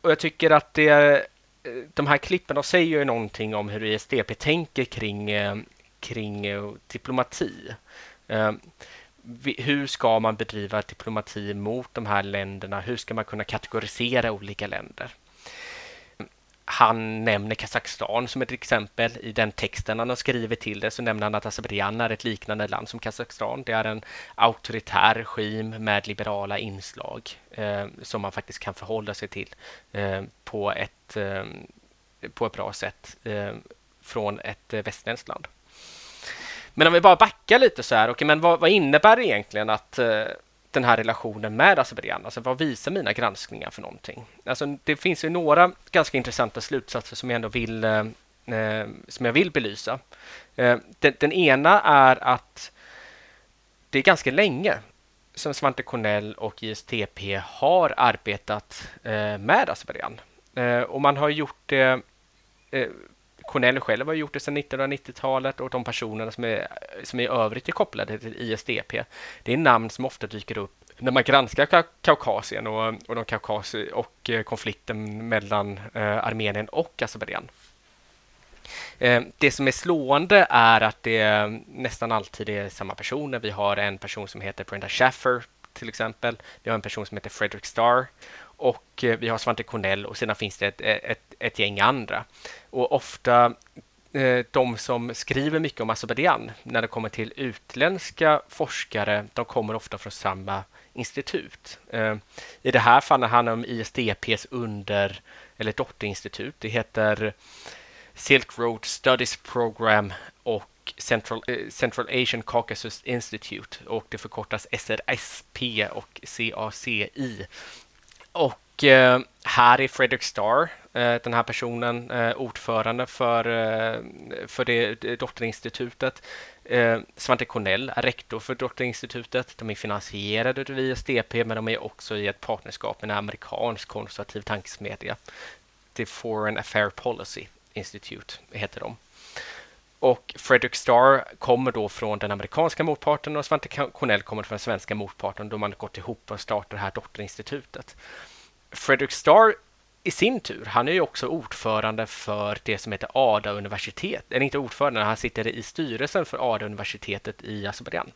Och jag tycker att det, de här klippen säger ju någonting om hur ISDP tänker kring, eh, kring eh, diplomati. Eh, hur ska man bedriva diplomati mot de här länderna? Hur ska man kunna kategorisera olika länder? Han nämner Kazakstan som ett exempel. I den texten han har skrivit till det så nämner han att Azerbajdzjan är ett liknande land som Kazakstan. Det är en auktoritär regim med liberala inslag eh, som man faktiskt kan förhålla sig till eh, på, ett, eh, på ett bra sätt eh, från ett eh, västerländskt land. Men om vi bara backar lite så här, okay, men vad, vad innebär det egentligen att eh, den här relationen med Azerbajdzjan? Alltså vad visar mina granskningar för någonting? Alltså, det finns ju några ganska intressanta slutsatser som jag ändå vill, eh, eh som jag vill belysa. Eh, den, den, ena är att det är ganska länge som Svante Cornell och ISTP har arbetat eh, med Azerbajdzjan. Eh, och man har gjort det eh, Cornell själv har gjort det sedan 1990-talet och de personerna som är, som är i övrigt är kopplade till ISDP, det är namn som ofta dyker upp när man granskar Kaukasien och, och, de Kaukas och eh, konflikten mellan eh, Armenien och Azerbajdzjan. Eh, det som är slående är att det nästan alltid är samma personer. Vi har en person som heter Brenda Schaffer till exempel. Vi har en person som heter Frederick Starr och eh, vi har Svante Cornell och sedan finns det ett, eh, ett, ett gäng andra. Och ofta eh, de som skriver mycket om Azerbajdzjan när det kommer till utländska forskare, de kommer ofta från samma institut. I det här fallet handlar det om ISDPs under eller dotterinstitut. Det heter Silk Road Studies Program och Central, Central Asian Caucasus Institute och det förkortas SRSP och CACI. Och eh, här är Fredrik Starr, eh, den här personen, eh, ordförande för, eh, för det, dotterinstitutet. Eh, Svante Cornell är rektor för dotterinstitutet. De är finansierade av ISDP, men de är också i ett partnerskap med en amerikansk konservativ tankesmedja. The Foreign Affair Policy Institute heter de. Och Fredrik Starr kommer då från den amerikanska motparten och Svante Cornell kommer från den svenska motparten då man gått ihop och startat det här dotterinstitutet. Fredrik Starr i sin tur, han är ju också ordförande för det som heter ADA universitet. Eller inte ordförande, han sitter i styrelsen för ADA universitetet i Azerbajdzjan.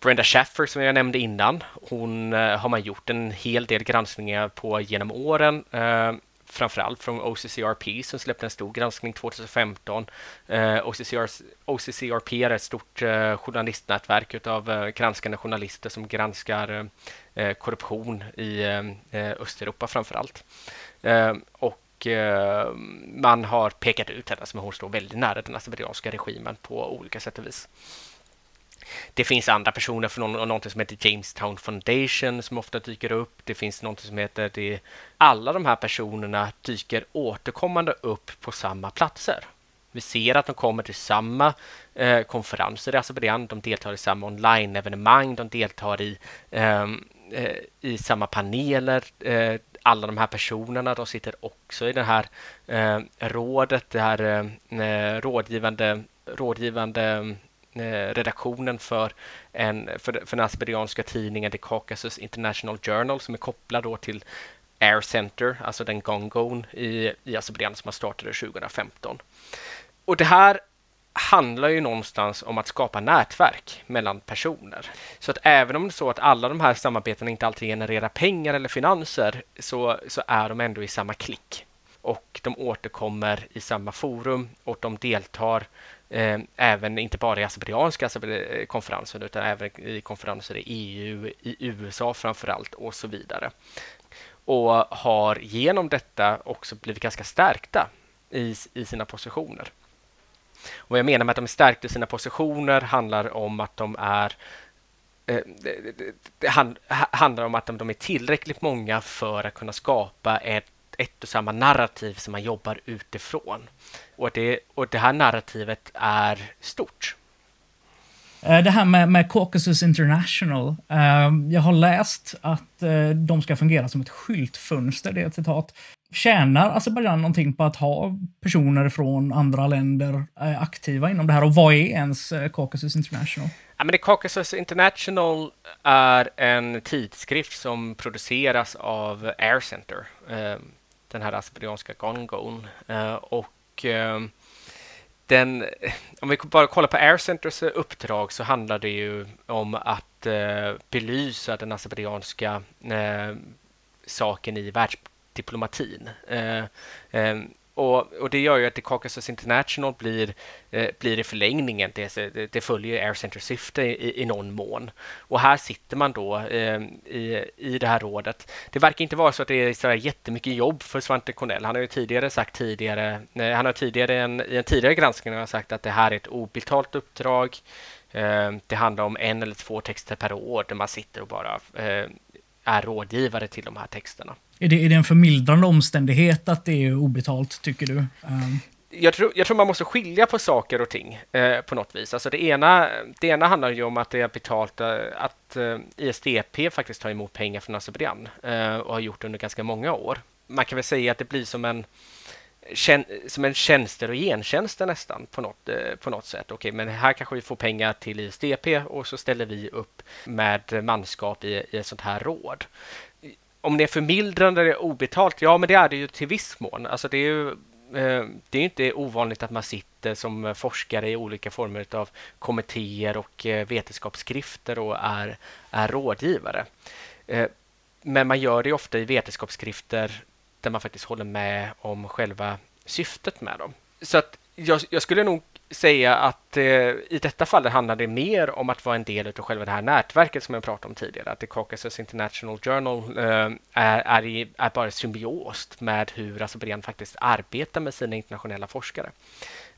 Brenda Schaffer som jag nämnde innan, hon eh, har man gjort en hel del granskningar på genom åren. Eh, Framförallt från OCCRP som släppte en stor granskning 2015. Eh, OCCR, OCCRP är ett stort eh, journalistnätverk av eh, granskande journalister som granskar eh, korruption i eh, eh Östeuropa framförallt. Eh, och eh, man har pekat ut henne som hon står väldigt nära den azerbajdzjanska regimen på olika sätt och vis. Det finns andra personer från någon, någonting som heter Jamestown Foundation som ofta dyker upp. Det finns någonting som heter det. Alla de här personerna dyker återkommande upp på samma platser. Vi ser att de kommer till samma eh, konferenser i Azerbajdzjan. Alltså de deltar i samma online-evenemang. De deltar i, ehm, eh, i samma paneler. Eh, alla de här personerna de sitter också i det här eh, rådet, det här eh, eh rådgivande, rådgivande Eh, redaktionen för, en, för, för den asperianska tidningen The Caucasus International Journal som är kopplad då till Air Center, alltså den gongon i, i Azerbajdzjan som man startade 2015. Och det här handlar ju någonstans om att skapa nätverk mellan personer. Så att även om det är så att alla de här samarbetena inte alltid genererar pengar eller finanser så, så är de ändå i samma klick. Och de återkommer i samma forum och de deltar Eh, även inte bara i azerbajdzjanska konferensen utan även i konferenser i EU, i USA framför allt och så vidare. Och har genom detta också blivit ganska stärkta i, i sina positioner. Och vad jag menar med att de är stärkta i sina positioner handlar om att de är eh, det, det handlar om att de är tillräckligt många för att kunna skapa ett ett och samma narrativ som man jobbar utifrån. Och det, och det här narrativet är stort. Eh, det här med, med Caucasus International. Eh, jag har läst att eh, de ska fungera som ett skyltfönster, det är ett citat. Tjänar Azerbajdzjan någonting på att ha personer från andra länder aktiva inom det här? Och vad är ens Caucasus International? Ja, men Caucasus International är en tidskrift som produceras av Air Center den här azerbajdzjanska gongon. Eh, och ehm, den, om vi bara kollar på Air Centers eh, uppdrag så handlar det ju om att eh, belysa den azerbajdzjanska eh, saken i världsdiplomatin. eh, ehm, och, och, det gör ju att The Caucasus International blir, eh, blir i förlängningen, det, det, det följer Air Center syfte i, i någon mån. Och här sitter man då eh, i, i det här rådet. Det verkar inte vara så att det är så jättemycket jobb för Svante Cornell. Han har ju tidigare sagt tidigare, nej, han har tidigare en, i en tidigare granskning har sagt att det här är ett obetalt uppdrag. Eh, det handlar om en eller två texter per år där man sitter och bara eh, är rådgivare till de här texterna. Är det, är det en förmildrande omständighet att det är obetalt, tycker du? Um. Jag tror, jag tror man måste skilja på saker och ting eh, på något vis. Alltså det, ena, det ena handlar ju om att det är betalt, eh, att eh, ISDP faktiskt tar emot pengar från Azerbajdzjan eh, och har gjort det under ganska många år. Man kan väl säga att det blir som en, som en tjänster och gentjänster nästan på något, eh, på något sätt. Okej, men här kanske vi får pengar till ISDP och så ställer vi upp med manskap i, i ett sånt här råd om det är förmildrande eller obetalt, ja men det är det ju till viss mån. Alltså det är ju eh, det är inte ovanligt att man sitter som forskare i olika former av kommittéer och eh, vetenskapsskrifter och är, är rådgivare. Eh, men man gör det ofta i vetenskapsskrifter där man faktiskt håller med om själva syftet med dem. Så att jag, jag skulle nog säga att eh, i detta fall handlar det mer om att vara en del av själva det här nätverket som jag pratade om tidigare. Att The Caucasus International Journal eh, är, är, i, är, bara symbiost med hur Azerbajdzjan faktiskt arbetar med sina internationella forskare.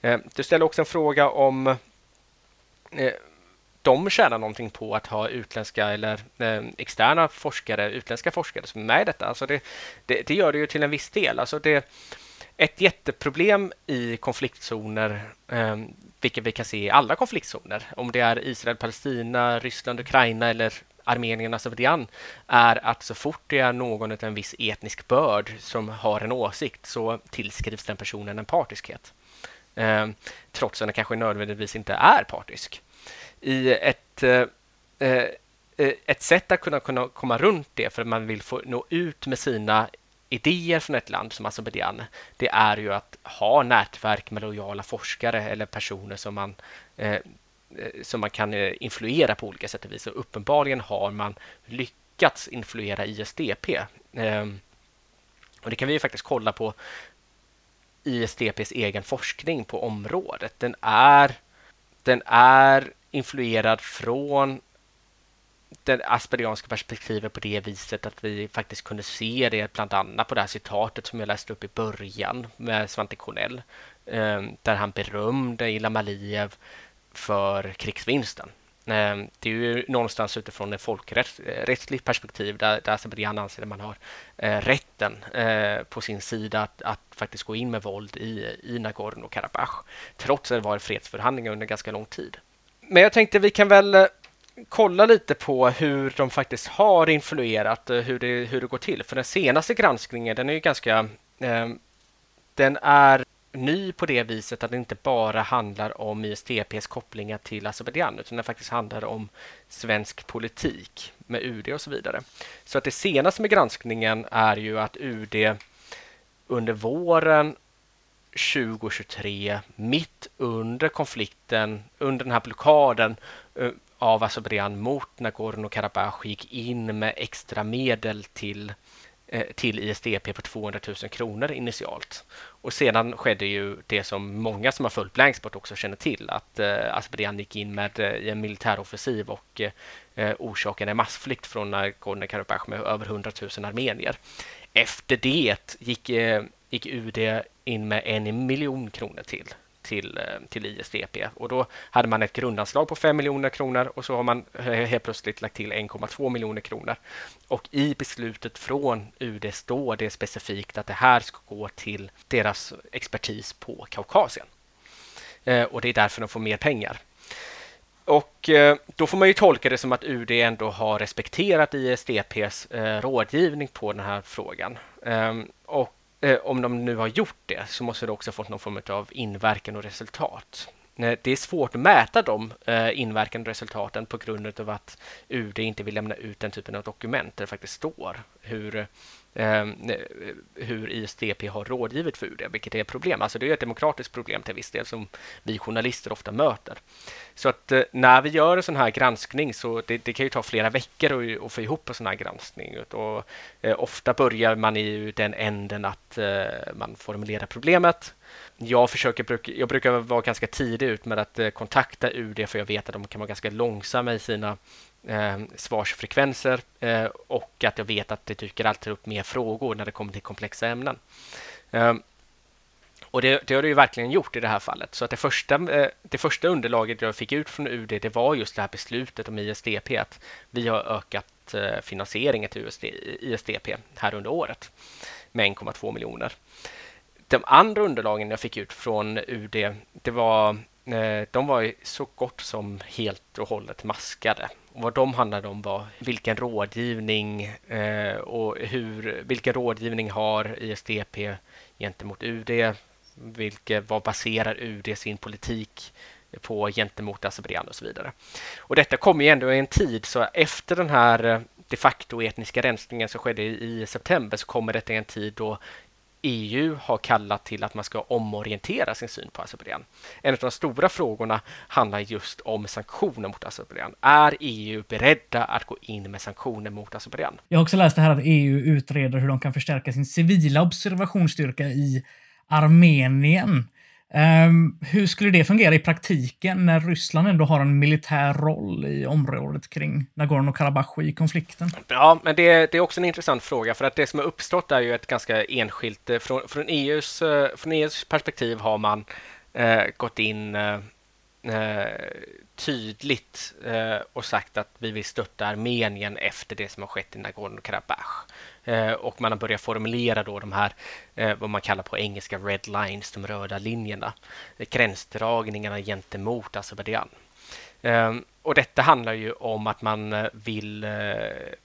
Eh, du ställer också en fråga om eh, de tjänar någonting på att ha utländska eller eh, externa forskare, utländska forskare som är med i detta. Alltså det, det, det gör det ju till en viss del. Alltså det, ett jätteproblem i konfliktzoner, eh, vilket vi kan se i alla konfliktzoner, om det är Israel, Palestina, Ryssland, Ukraina eller Armenien, Azerbajdzjan, är att så fort det är någon av en viss etnisk börd som har en åsikt så tillskrivs den personen en partiskhet. Eh, trots att den kanske nödvändigtvis inte är partisk. I ett eh, eh, eh ett sätt att kunna, kunna komma runt det för att man vill få nå ut med sina idéer från ett land som Azerbajdzjan, det är ju att ha nätverk med lojala forskare eller personer som man eh, eh som man kan eh, influera på olika sätt och vis. Och uppenbarligen har man lyckats influera ISDP. Eh, och det kan vi faktiskt kolla på ISDPs egen forskning på området. Den är, den är influerad från det asperianska perspektivet på det viset att vi faktiskt kunde se det bland annat på det här citatet som jag läste upp i början med Svante Cornell ehm, där han berömde Ilham Aliyev för krigsvinsten. Ehm, det är ju någonstans utifrån ett folkrättsligt perspektiv där, där Azerbajdzjan anser att man har eh, rätten eh, på sin sida att, att faktiskt gå in med våld i, i Nagorno-Karabach trots att det var fredsförhandlingar under ganska lång tid. Men jag tänkte vi kan väl eh, kolla lite på hur de faktiskt har influerat, eh, hur det, hur det går till. För den senaste granskningen, den är ju ganska... Eh, den är ny på det viset att det inte bara handlar om ISDPs kopplingar till Azerbajdzjan utan det faktiskt handlar om svensk politik med UD och så vidare. Så att det senaste med granskningen är ju att UD under våren 2023, mitt under konflikten, under den här blockaden, eh, av Azerbajdzjan mot Nagorno-Karabach gick in med extra medel till eh, till ISDP på 200 000 kronor initialt. Och sedan skedde ju det som många som har följt Blanksport också känner till, att eh, Azerbajdzjan gick in med eh, en militäroffensiv och eh, orsakade en massflykt från Nagorno-Karabach med över 100 000 armenier. Efter det gick, eh, gick UD in med en miljon kronor till till, eh, till ISDP. Och då hade man ett grundanslag på 5 miljoner kronor och så har man eh, helt plötsligt lagt till 1,2 miljoner kronor. Och i beslutet från UD står det specifikt att det här ska gå till deras expertis på Kaukasien. Eh, och det är därför de får mer pengar. Och då får man ju tolka det som att UD ändå har respekterat ISDPs rådgivning på den här frågan. Ehm, och eh, om de nu har gjort det så måste det också fått någon form av inverkan och resultat. det är svårt att mäta de eh, inverkan och resultaten på grund av att UD inte vill lämna ut den typen av dokument där det faktiskt står hur Eh, hur ISDP har rådgivit för UD, vilket är ett problem. Alltså det är ett demokratiskt problem till viss del som vi journalister ofta möter. Så att eh, när vi gör en sån här granskning så det, det kan ju ta flera veckor att, att få ihop en sån här granskning. Och, eh, ofta börjar man i den änden att eh, man formulerar problemet. Jag, försöker, jag brukar vara ganska tidig ut med att eh, kontakta UD för jag vet att de kan vara ganska långsamma i sina eh, svarsfrekvenser eh, och att jag vet att det dyker alltid upp mer frågor när det kommer till komplexa ämnen. Eh, och det, det, har det ju verkligen gjort i det här fallet. Så att det första, eh, det första underlaget jag fick ut från UD det var just det här beslutet om ISDP, att vi har ökat eh, finansieringen till USD, ISDP här under året med 1,2 miljoner. De andra underlagen jag fick ut från UD, det var eh, de var så gott som helt och hållet maskade. Och vad de handlade om var vilken rådgivning eh, och hur, vilken rådgivning har ISDP gentemot UD? Vilke, vad baserar UD sin politik på gentemot Azerbajdzjan och så vidare. Och detta kommer ju ändå i en tid så efter den här eh, de facto etniska rensningen som skedde i september så kommer detta i en tid då EU har kallat till att man ska omorientera sin syn på Azerbajdzjan. En av de stora frågorna handlar just om sanktioner mot Azerbajdzjan. Är EU beredda att gå in med sanktioner mot Azerbajdzjan? Jag har också läst det här att EU utreder hur de kan förstärka sin civila observationsstyrka i Armenien. Um, hur skulle det fungera i praktiken när Ryssland ändå har en militär roll i området kring Nagorno-Karabach i konflikten? Ja, men det, det, är också en intressant fråga för att det som har uppstått är ju ett ganska enskilt... Eh, från, från, EUs, eh, från EUs perspektiv har man eh, gått in eh, eh, tydligt eh, och sagt att vi vill stötta Armenien efter det som har skett i Nagorno-Karabach. Eh, och man har börjat formulera då de här, eh, vad man kallar på engelska red lines, de röda linjerna, eh, gränsdragningarna gentemot Azerbajdzjan. Ehm, och detta handlar ju om att man vill,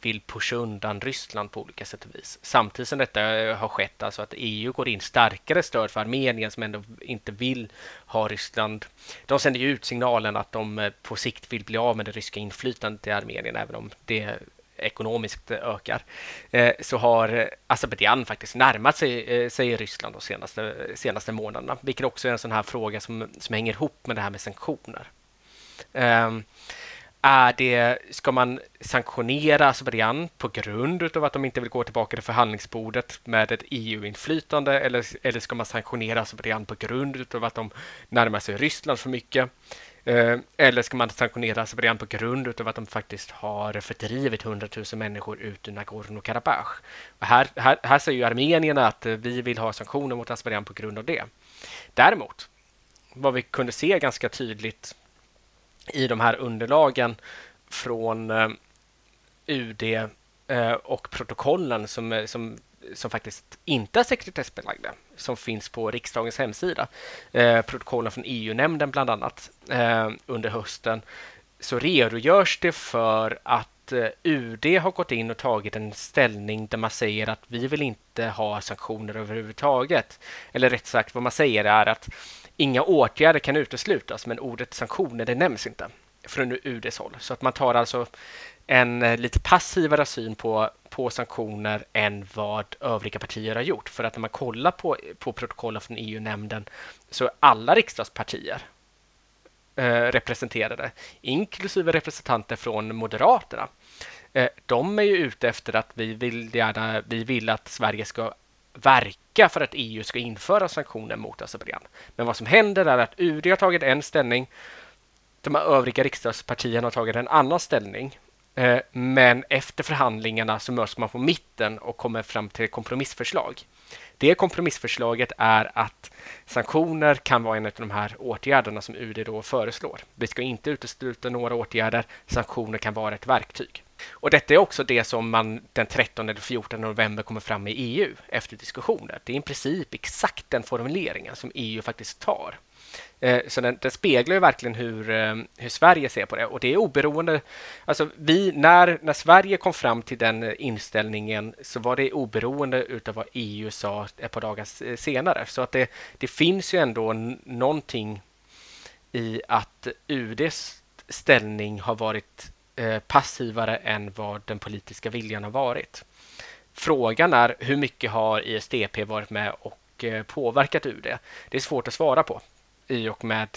vill pusha undan Ryssland på olika sätt och vis. Samtidigt som detta har skett, alltså att EU går in starkare stöd för Armenien som ändå inte vill ha Ryssland. De sänder ju ut signalen att de på sikt vill bli av med det ryska inflytandet i Armenien, även om det ekonomiskt ökar, eh, så har eh, Azerbajdzjan faktiskt närmat sig, eh, sig Ryssland de senaste, senaste månaderna, vilket också är en sån här fråga som, som hänger ihop med det här med sanktioner. Ehm, är det, ska man sanktionera Azerbajdzjan på grund av att de inte vill gå tillbaka till förhandlingsbordet med ett EU-inflytande eller, eller ska man sanktionera Azerbajdzjan på grund av att de närmar sig Ryssland för mycket? Eh, eller ska man sanktionera Azerbajdzjan på grund av att de faktiskt har fördrivit 100 000 människor ut ur Nagorno-Karabach? Här, här, här säger ju armenierna att eh, vi vill ha sanktioner mot Azerbajdzjan på grund av det. Däremot, vad vi kunde se ganska tydligt i de här underlagen från eh, UD och protokollen som, som som faktiskt inte är sekretessbelagda, som finns på riksdagens hemsida, eh, protokollen från EU-nämnden bland annat, eh, under hösten, så redogörs det för att eh, UD har gått in och tagit en ställning där man säger att vi vill inte ha sanktioner överhuvudtaget. Eller rätt sagt, vad man säger är att inga åtgärder kan uteslutas, men ordet sanktioner det nämns inte från UDs håll. Så att man tar alltså en eh, lite passivare syn på, på sanktioner än vad övriga partier har gjort. För att när man kollar på, på protokollen från EU-nämnden så är alla riksdagspartier eh, representerade, inklusive representanter från Moderaterna. Eh, de är ju ute efter att vi vill, gärna, vi vill att Sverige ska verka för att EU ska införa sanktioner mot Azerbajdzjan. Men vad som händer är att UD har tagit en ställning, de övriga riksdagspartierna har tagit en annan ställning Eh, men efter förhandlingarna så möts man på mitten och kommer fram till ett kompromissförslag. Det kompromissförslaget är att sanktioner kan vara en av de här åtgärderna som UD då föreslår. Vi ska inte utesluta några åtgärder. Sanktioner kan vara ett verktyg. Och detta är också det som man den 13 eller 14 november kommer fram med i EU efter diskussioner. Det är i princip exakt den formuleringen som EU faktiskt tar. Eh, så den, den, speglar ju verkligen hur, eh, hur Sverige ser på det och det är oberoende. Alltså vi, när, när Sverige kom fram till den eh, inställningen så var det oberoende utav vad EU sa ett par dagar senare. Så att det, det finns ju ändå någonting i att UDs ställning har varit passivare än vad den politiska viljan har varit. Frågan är hur mycket har ISDP varit med och påverkat UD? Det är svårt att svara på i och med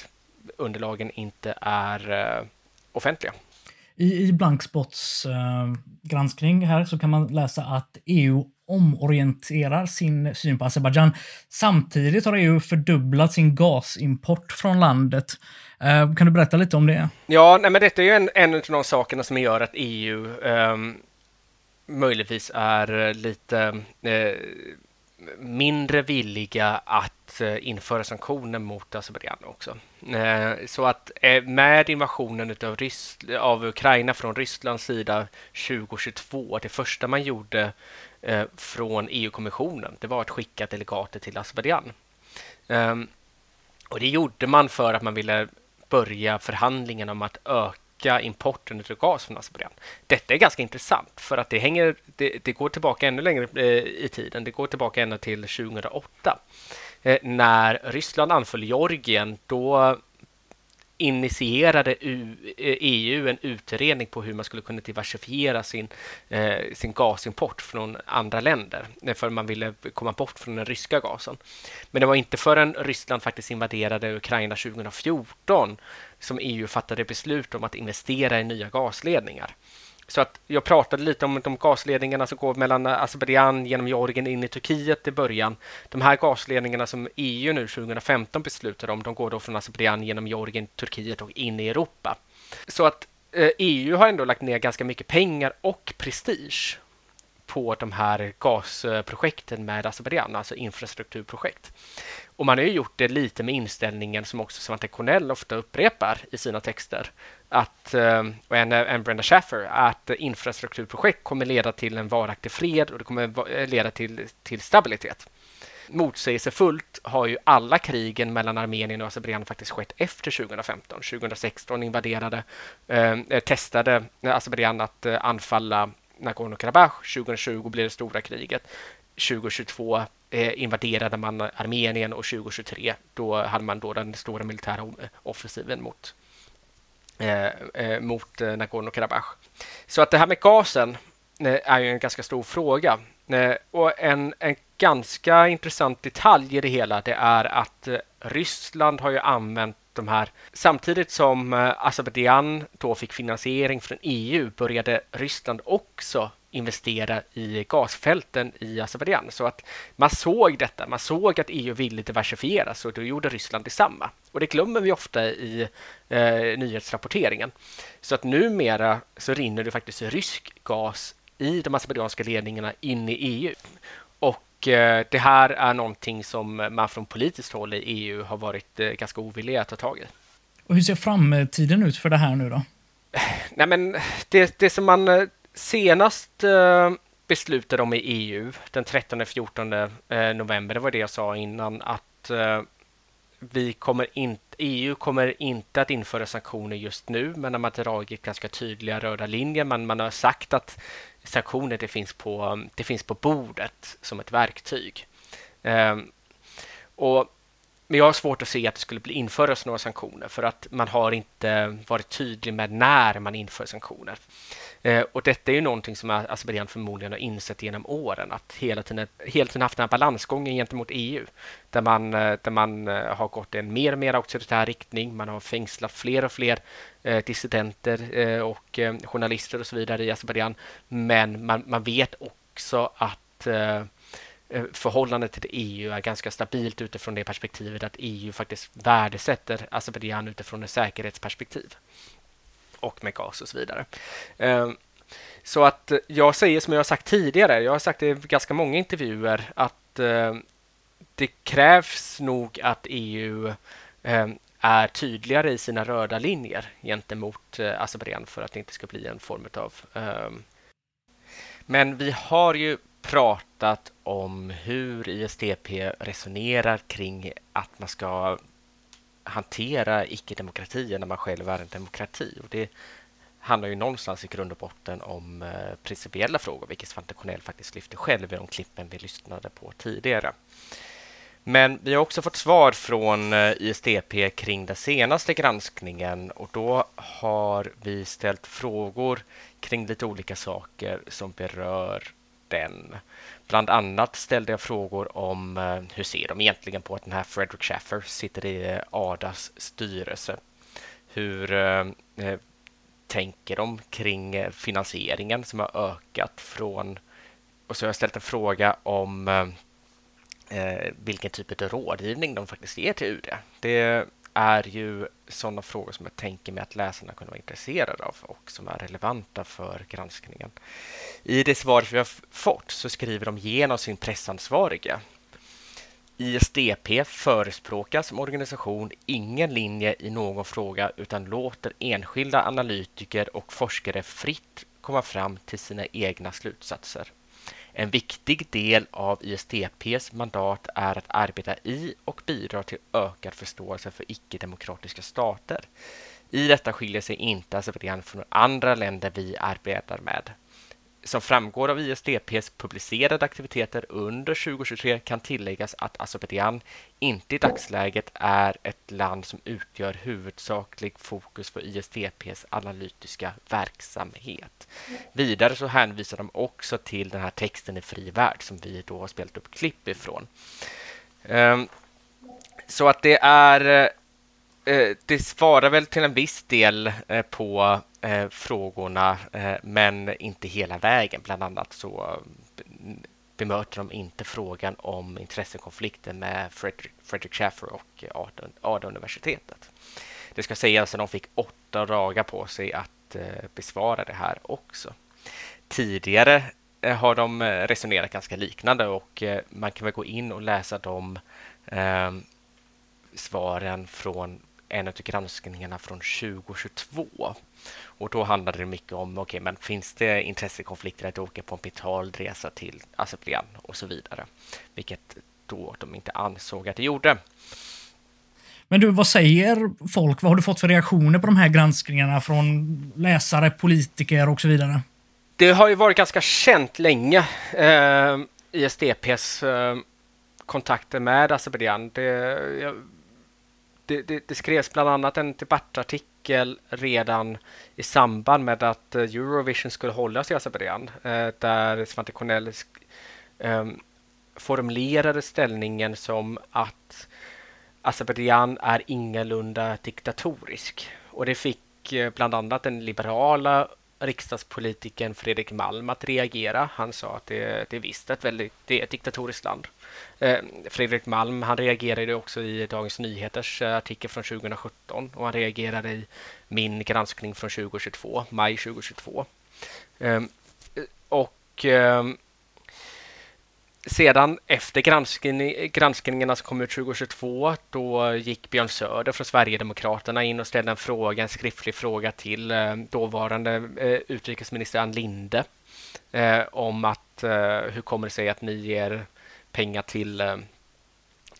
underlagen inte är eh, offentliga. I, i Blankspots eh, granskning här så kan man läsa att EU omorienterar sin syn på Azerbajdzjan. Samtidigt har EU fördubblat sin gasimport från landet. Eh, kan du berätta lite om det? Ja, nej, men detta är ju en, en av de sakerna som gör att EU eh, möjligtvis är lite eh, mindre villiga att eh, införa sanktioner mot Azerbajdzjan också. Eh, så att eh, med invasionen av, av Ukraina från Rysslands sida 2022, det första man gjorde från EU-kommissionen, det var att skicka delegater till Azerbajdzjan. Ehm, och det gjorde man för att man ville börja förhandlingen om att öka öka importen av gas från Azerbajdzjan. Detta är ganska intressant för att det, hänger, det, det går tillbaka ännu längre eh, i tiden. Det går tillbaka ända till 2008 eh, när Ryssland anföll Georgien. Då initierade EU eh, en utredning på hur man skulle kunna diversifiera sin, eh, sin gasimport från andra länder eh, för man ville komma bort från den ryska gasen. Men det var inte förrän Ryssland faktiskt invaderade Ukraina 2014 som EU fattade beslut om att investera i nya gasledningar. Så att jag pratade lite om de gasledningarna som går mellan Azerbajdzjan genom Georgien in i Turkiet i början. De här gasledningarna som EU nu 2015 beslutade om, de går då från Azerbajdzjan genom Georgien, Turkiet och in i Europa. Så att eh, EU har ändå lagt ner ganska mycket pengar och prestige på de här gasprojekten med Azerbajdzjan, alltså infrastrukturprojekt. Och man har ju gjort det lite med inställningen som också Svante Cornell ofta upprepar i sina texter, att, eh, och en, en Brenda Schaffer, att infrastrukturprojekt kommer leda till en varaktig fred och det kommer eh, leda till, till stabilitet. Motsägelsefullt har ju alla krigen mellan Armenien och Azerbajdzjan faktiskt skett efter 2015. 2016 invaderade, eh, testade Azerbajdzjan att eh, anfalla Nagorno-Karabach. 2020 blev det stora kriget. 2022 eh, invaderade man Armenien och 2023 då hade man då den stora militära offensiven mot, eh, eh, mot eh, Nagorno-Karabach. Så att det här med gasen eh, är ju en ganska stor fråga. Eh, och en, en ganska intressant detalj i det hela det är att eh, Ryssland har ju använt de här. Samtidigt som eh, Azerbajdzjan då fick finansiering från EU började Ryssland också investera i gasfälten i Azerbajdzjan. Så att man såg detta, man såg att EU ville diversifiera så då gjorde Ryssland detsamma. Och det glömmer vi ofta i eh, nyhetsrapporteringen. Så att numera så rinner det faktiskt rysk gas i de azerbajdzjanska ledningarna in i EU. Eh, det här är någonting som man från politiskt håll i EU har varit eh, ganska ovilliga att ta tag i. Och hur ser framtiden ut för det här nu då? <sighs> Nej, men det, det som man eh, senast eh, beslutade de i EU den 13-14 eh, november, det var det jag sa innan, att eh, vi kommer in, EU kommer inte att införa sanktioner just nu, men de har dragit ganska tydliga röda linjer. Man, man har sagt att sanktioner det finns, på, det finns på bordet som ett verktyg. Ehm, och, men jag har svårt att se att det skulle bli införas några sanktioner för att man har inte varit tydlig med när man inför sanktioner. Eh, och detta är ju någonting som Azerbajdzjan förmodligen har insett genom åren, att hela tiden, hela tiden haft den här balansgången gentemot EU, där man, eh, där man eh, har gått en mer och mer auktoritär riktning. Man har fängslat fler och fler eh, dissidenter och journalister och så vidare i Azerbajdzjan. Men man, man vet också att förhållandet till EU är ganska stabilt utifrån det perspektivet att EU faktiskt värdesätter Azerbajdzjan utifrån ett säkerhetsperspektiv och med gas och så vidare. Ehm, så att jag säger som jag har sagt tidigare, jag har sagt det i ganska många intervjuer, att ehm, det krävs nog att EU ehm, är tydligare i sina röda linjer gentemot eh, Azerbajdzjan för att det inte ska bli en form av... Men vi har ju pratat om hur ISDP resonerar kring att man ska hantera icke-demokratier när man själv är en demokrati. Och det handlar ju någonstans i grund och botten om eh, principiella frågor, vilket Svante Cornell faktiskt lyfte själv i de klippen vi lyssnade på tidigare. Men vi har också fått svar från eh, ISDP kring den senaste granskningen och då har vi ställt frågor kring lite olika saker som berör den. Bland annat ställde jag frågor om eh, hur ser de egentligen på att den här Frederick Schaffer sitter i eh, ADAs styrelse? Hur eh, eh, tänker de kring finansieringen som har ökat från... Och så har jag ställt en fråga om eh, vilken typ av rådgivning de faktiskt ger till UD. Det är ju sådana frågor som jag tänker mig att läsarna kunde vara intresserade av och som är relevanta för granskningen. I det svar vi har fått så skriver de genom sin pressansvariga ISDP förespråkar som organisation ingen linje i någon fråga utan låter enskilda analytiker och forskare fritt komma fram till sina egna slutsatser. En viktig del av ISDPs mandat är att arbeta i och bidra till ökad förståelse för icke-demokratiska stater. I detta skiljer sig inte Azerbajdzjan från andra länder vi arbetar med. Som framgår av ISDPs publicerade aktiviteter under 2023 kan tilläggas att Azerbajdzjan inte i dagsläget är ett land som utgör huvudsaklig fokus för ISDPs analytiska verksamhet. Vidare så hänvisar de också till den här texten i Fri Värld som vi då har spelat upp klipp ifrån. Ehm, så att det är eh, Eh, det svarar väl till en viss del eh, på eh, frågorna, men inte hela vägen. Bland annat så bemöter de inte frågan om intressekonflikten med Fredrik, Schaffer och ADA-universitetet. Det ska sägas att de fick åtta dagar på sig att besvara det här också. Tidigare har de resonerat ganska liknande och man kan väl gå in och läsa de eh, svaren från en av granskningarna från 2022. Och då handlade det mycket om, okej, okay, men finns det intressekonflikter att åka på en betald resa till Azerbajdzjan och så vidare, vilket då de inte ansåg att det gjorde. Men du, vad säger folk? Vad har du fått för reaktioner på de här granskningarna från läsare, politiker och så vidare? Det har ju varit ganska känt länge, eh, ISDPs eh, kontakter med Azerbajdzjan. Det, det, det, skrevs bland annat en debattartikel redan i samband med att eh, Eurovision skulle hållas i Azerbajdzjan alltså, eh, där Svante Cornell ehm, formulerade ställningen som att Azerbajdzjan är ingalunda diktatorisk. Och det fick eh, bland annat den liberala riksdagspolitikern Fredrik Malm att reagera. Han sa att det, det är visst ett väldigt det är ett diktatoriskt land. Eh, Fredrik Malm han reagerade också i Dagens Nyheters eh, artikel från 2017 och han reagerade i min granskning från 2022, maj 2022. Ehm, eh, och ehm, sedan efter granskning, granskningarna som kom ut 2022, då gick Björn Söder från Sverigedemokraterna in och ställde en fråga, en skriftlig fråga till eh, dåvarande eh, utrikesminister Ann Linde eh, om att hur kommer det sig att ni ger pengar till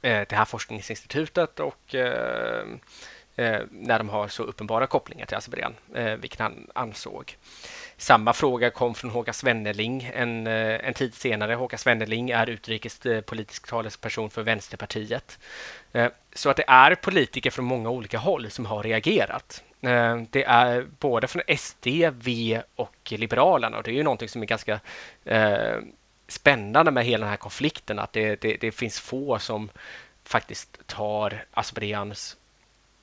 det här forskningsinstitutet och när de har så uppenbara kopplingar till Azerbajdzjan, vilket han ansåg. Samma fråga kom från Håkan Svenneling en, eh, en tid senare. Håkan Svenneling är utrikespolitisk eh, talesperson för Vänsterpartiet. Eh, så att det är politiker från många olika håll som har reagerat. Det är både från SD, V och Liberalerna och det är ju någonting som är ganska spännande med hela den här konflikten att det, det, det finns få som faktiskt tar Azerbajdzjans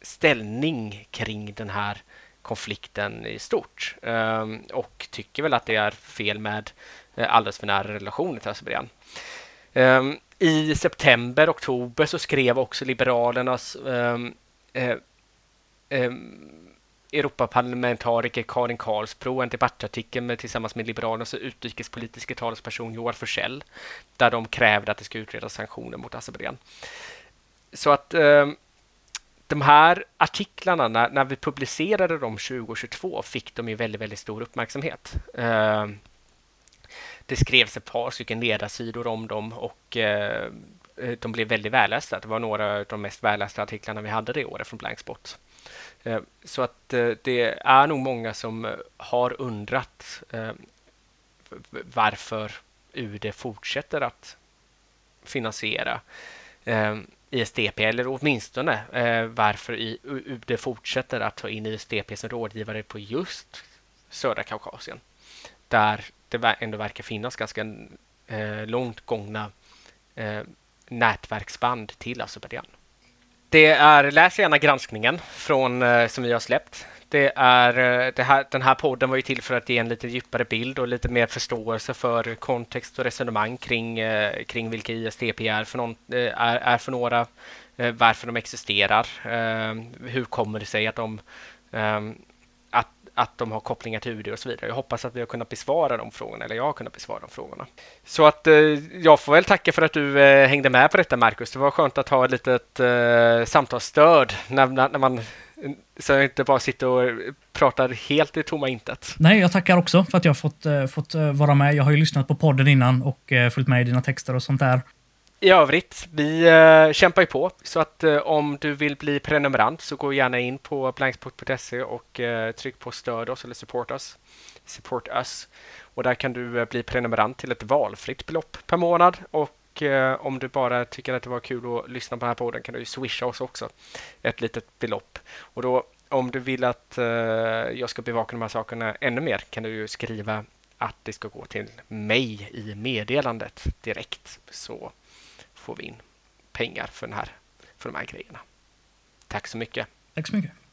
ställning kring den här konflikten i stort ehm, och tycker väl att det är fel med eh, alldeles för nära relationer till Azerbajdzjan. Ehm, I september, oktober så skrev också Liberalernas ehm, eh, Europaparlamentariker Karin Karlsbro en debattartikel med, tillsammans med Liberalernas utrikespolitiska talesperson Joar Forsell där de krävde att det ska utredas sanktioner mot Azerbajdzjan. Så att de här artiklarna, när, när, vi publicerade dem 2022, fick de ju väldigt, väldigt stor uppmärksamhet. Eh, det skrevs ett par stycken ledarsidor om dem och eh, de blev väldigt vällästa. Det var några av de mest vällästa artiklarna vi hade det året från Blankspot. Eh, så att eh, det är nog många som eh, har undrat eh, varför UD fortsätter att finansiera ISDP eller åtminstone eh, varför UD fortsätter att ta in ISDP som rådgivare på just södra Kaukasien där det ändå verkar finnas ganska eh, långt gångna eh, nätverksband till Azerbajdzjan. Det är, läs gärna granskningen från, eh, som vi har släppt. Det är, eh, det här, den här podden var ju till för att ge en lite djupare bild och lite mer förståelse för kontext och resonemang kring, eh, kring vilka ISDP är för, någon, eh, är, är för några, varför de existerar, hur kommer det sig att de ehm, att de har kopplingar till UD och så vidare. Jag hoppas att vi har kunnat besvara de frågorna, eller jag har kunnat besvara de frågorna. Så att eh, jag får väl tacka för att du eh, hängde med på detta, Marcus. Det var skönt att ha ett litet eh, samtalsstöd när, när man så jag inte bara sitter och pratar helt i tomma intet. Nej, jag tackar också för att jag fått, eh, fått eh, vara med. Jag har ju lyssnat på podden innan och eh, följt med i dina texter och sånt där i övrigt, vi uh, kämpar ju på. Så att uh, om du vill bli prenumerant så gå gärna in på blanksport.se och uh, tryck på stöd oss eller support oss. Support us. Och där kan du bli prenumerant till ett valfritt belopp per månad. Och Eh, om du bara tycker att det var kul att lyssna på den här podden kan du swisha oss också ett litet belopp. Och då om du vill att eh, jag ska bevaka de här sakerna ännu mer kan du ju skriva att det ska gå till mig i meddelandet direkt. Så får vi in pengar för, den här, för de här grejerna. Tack så mycket. Tack så mycket.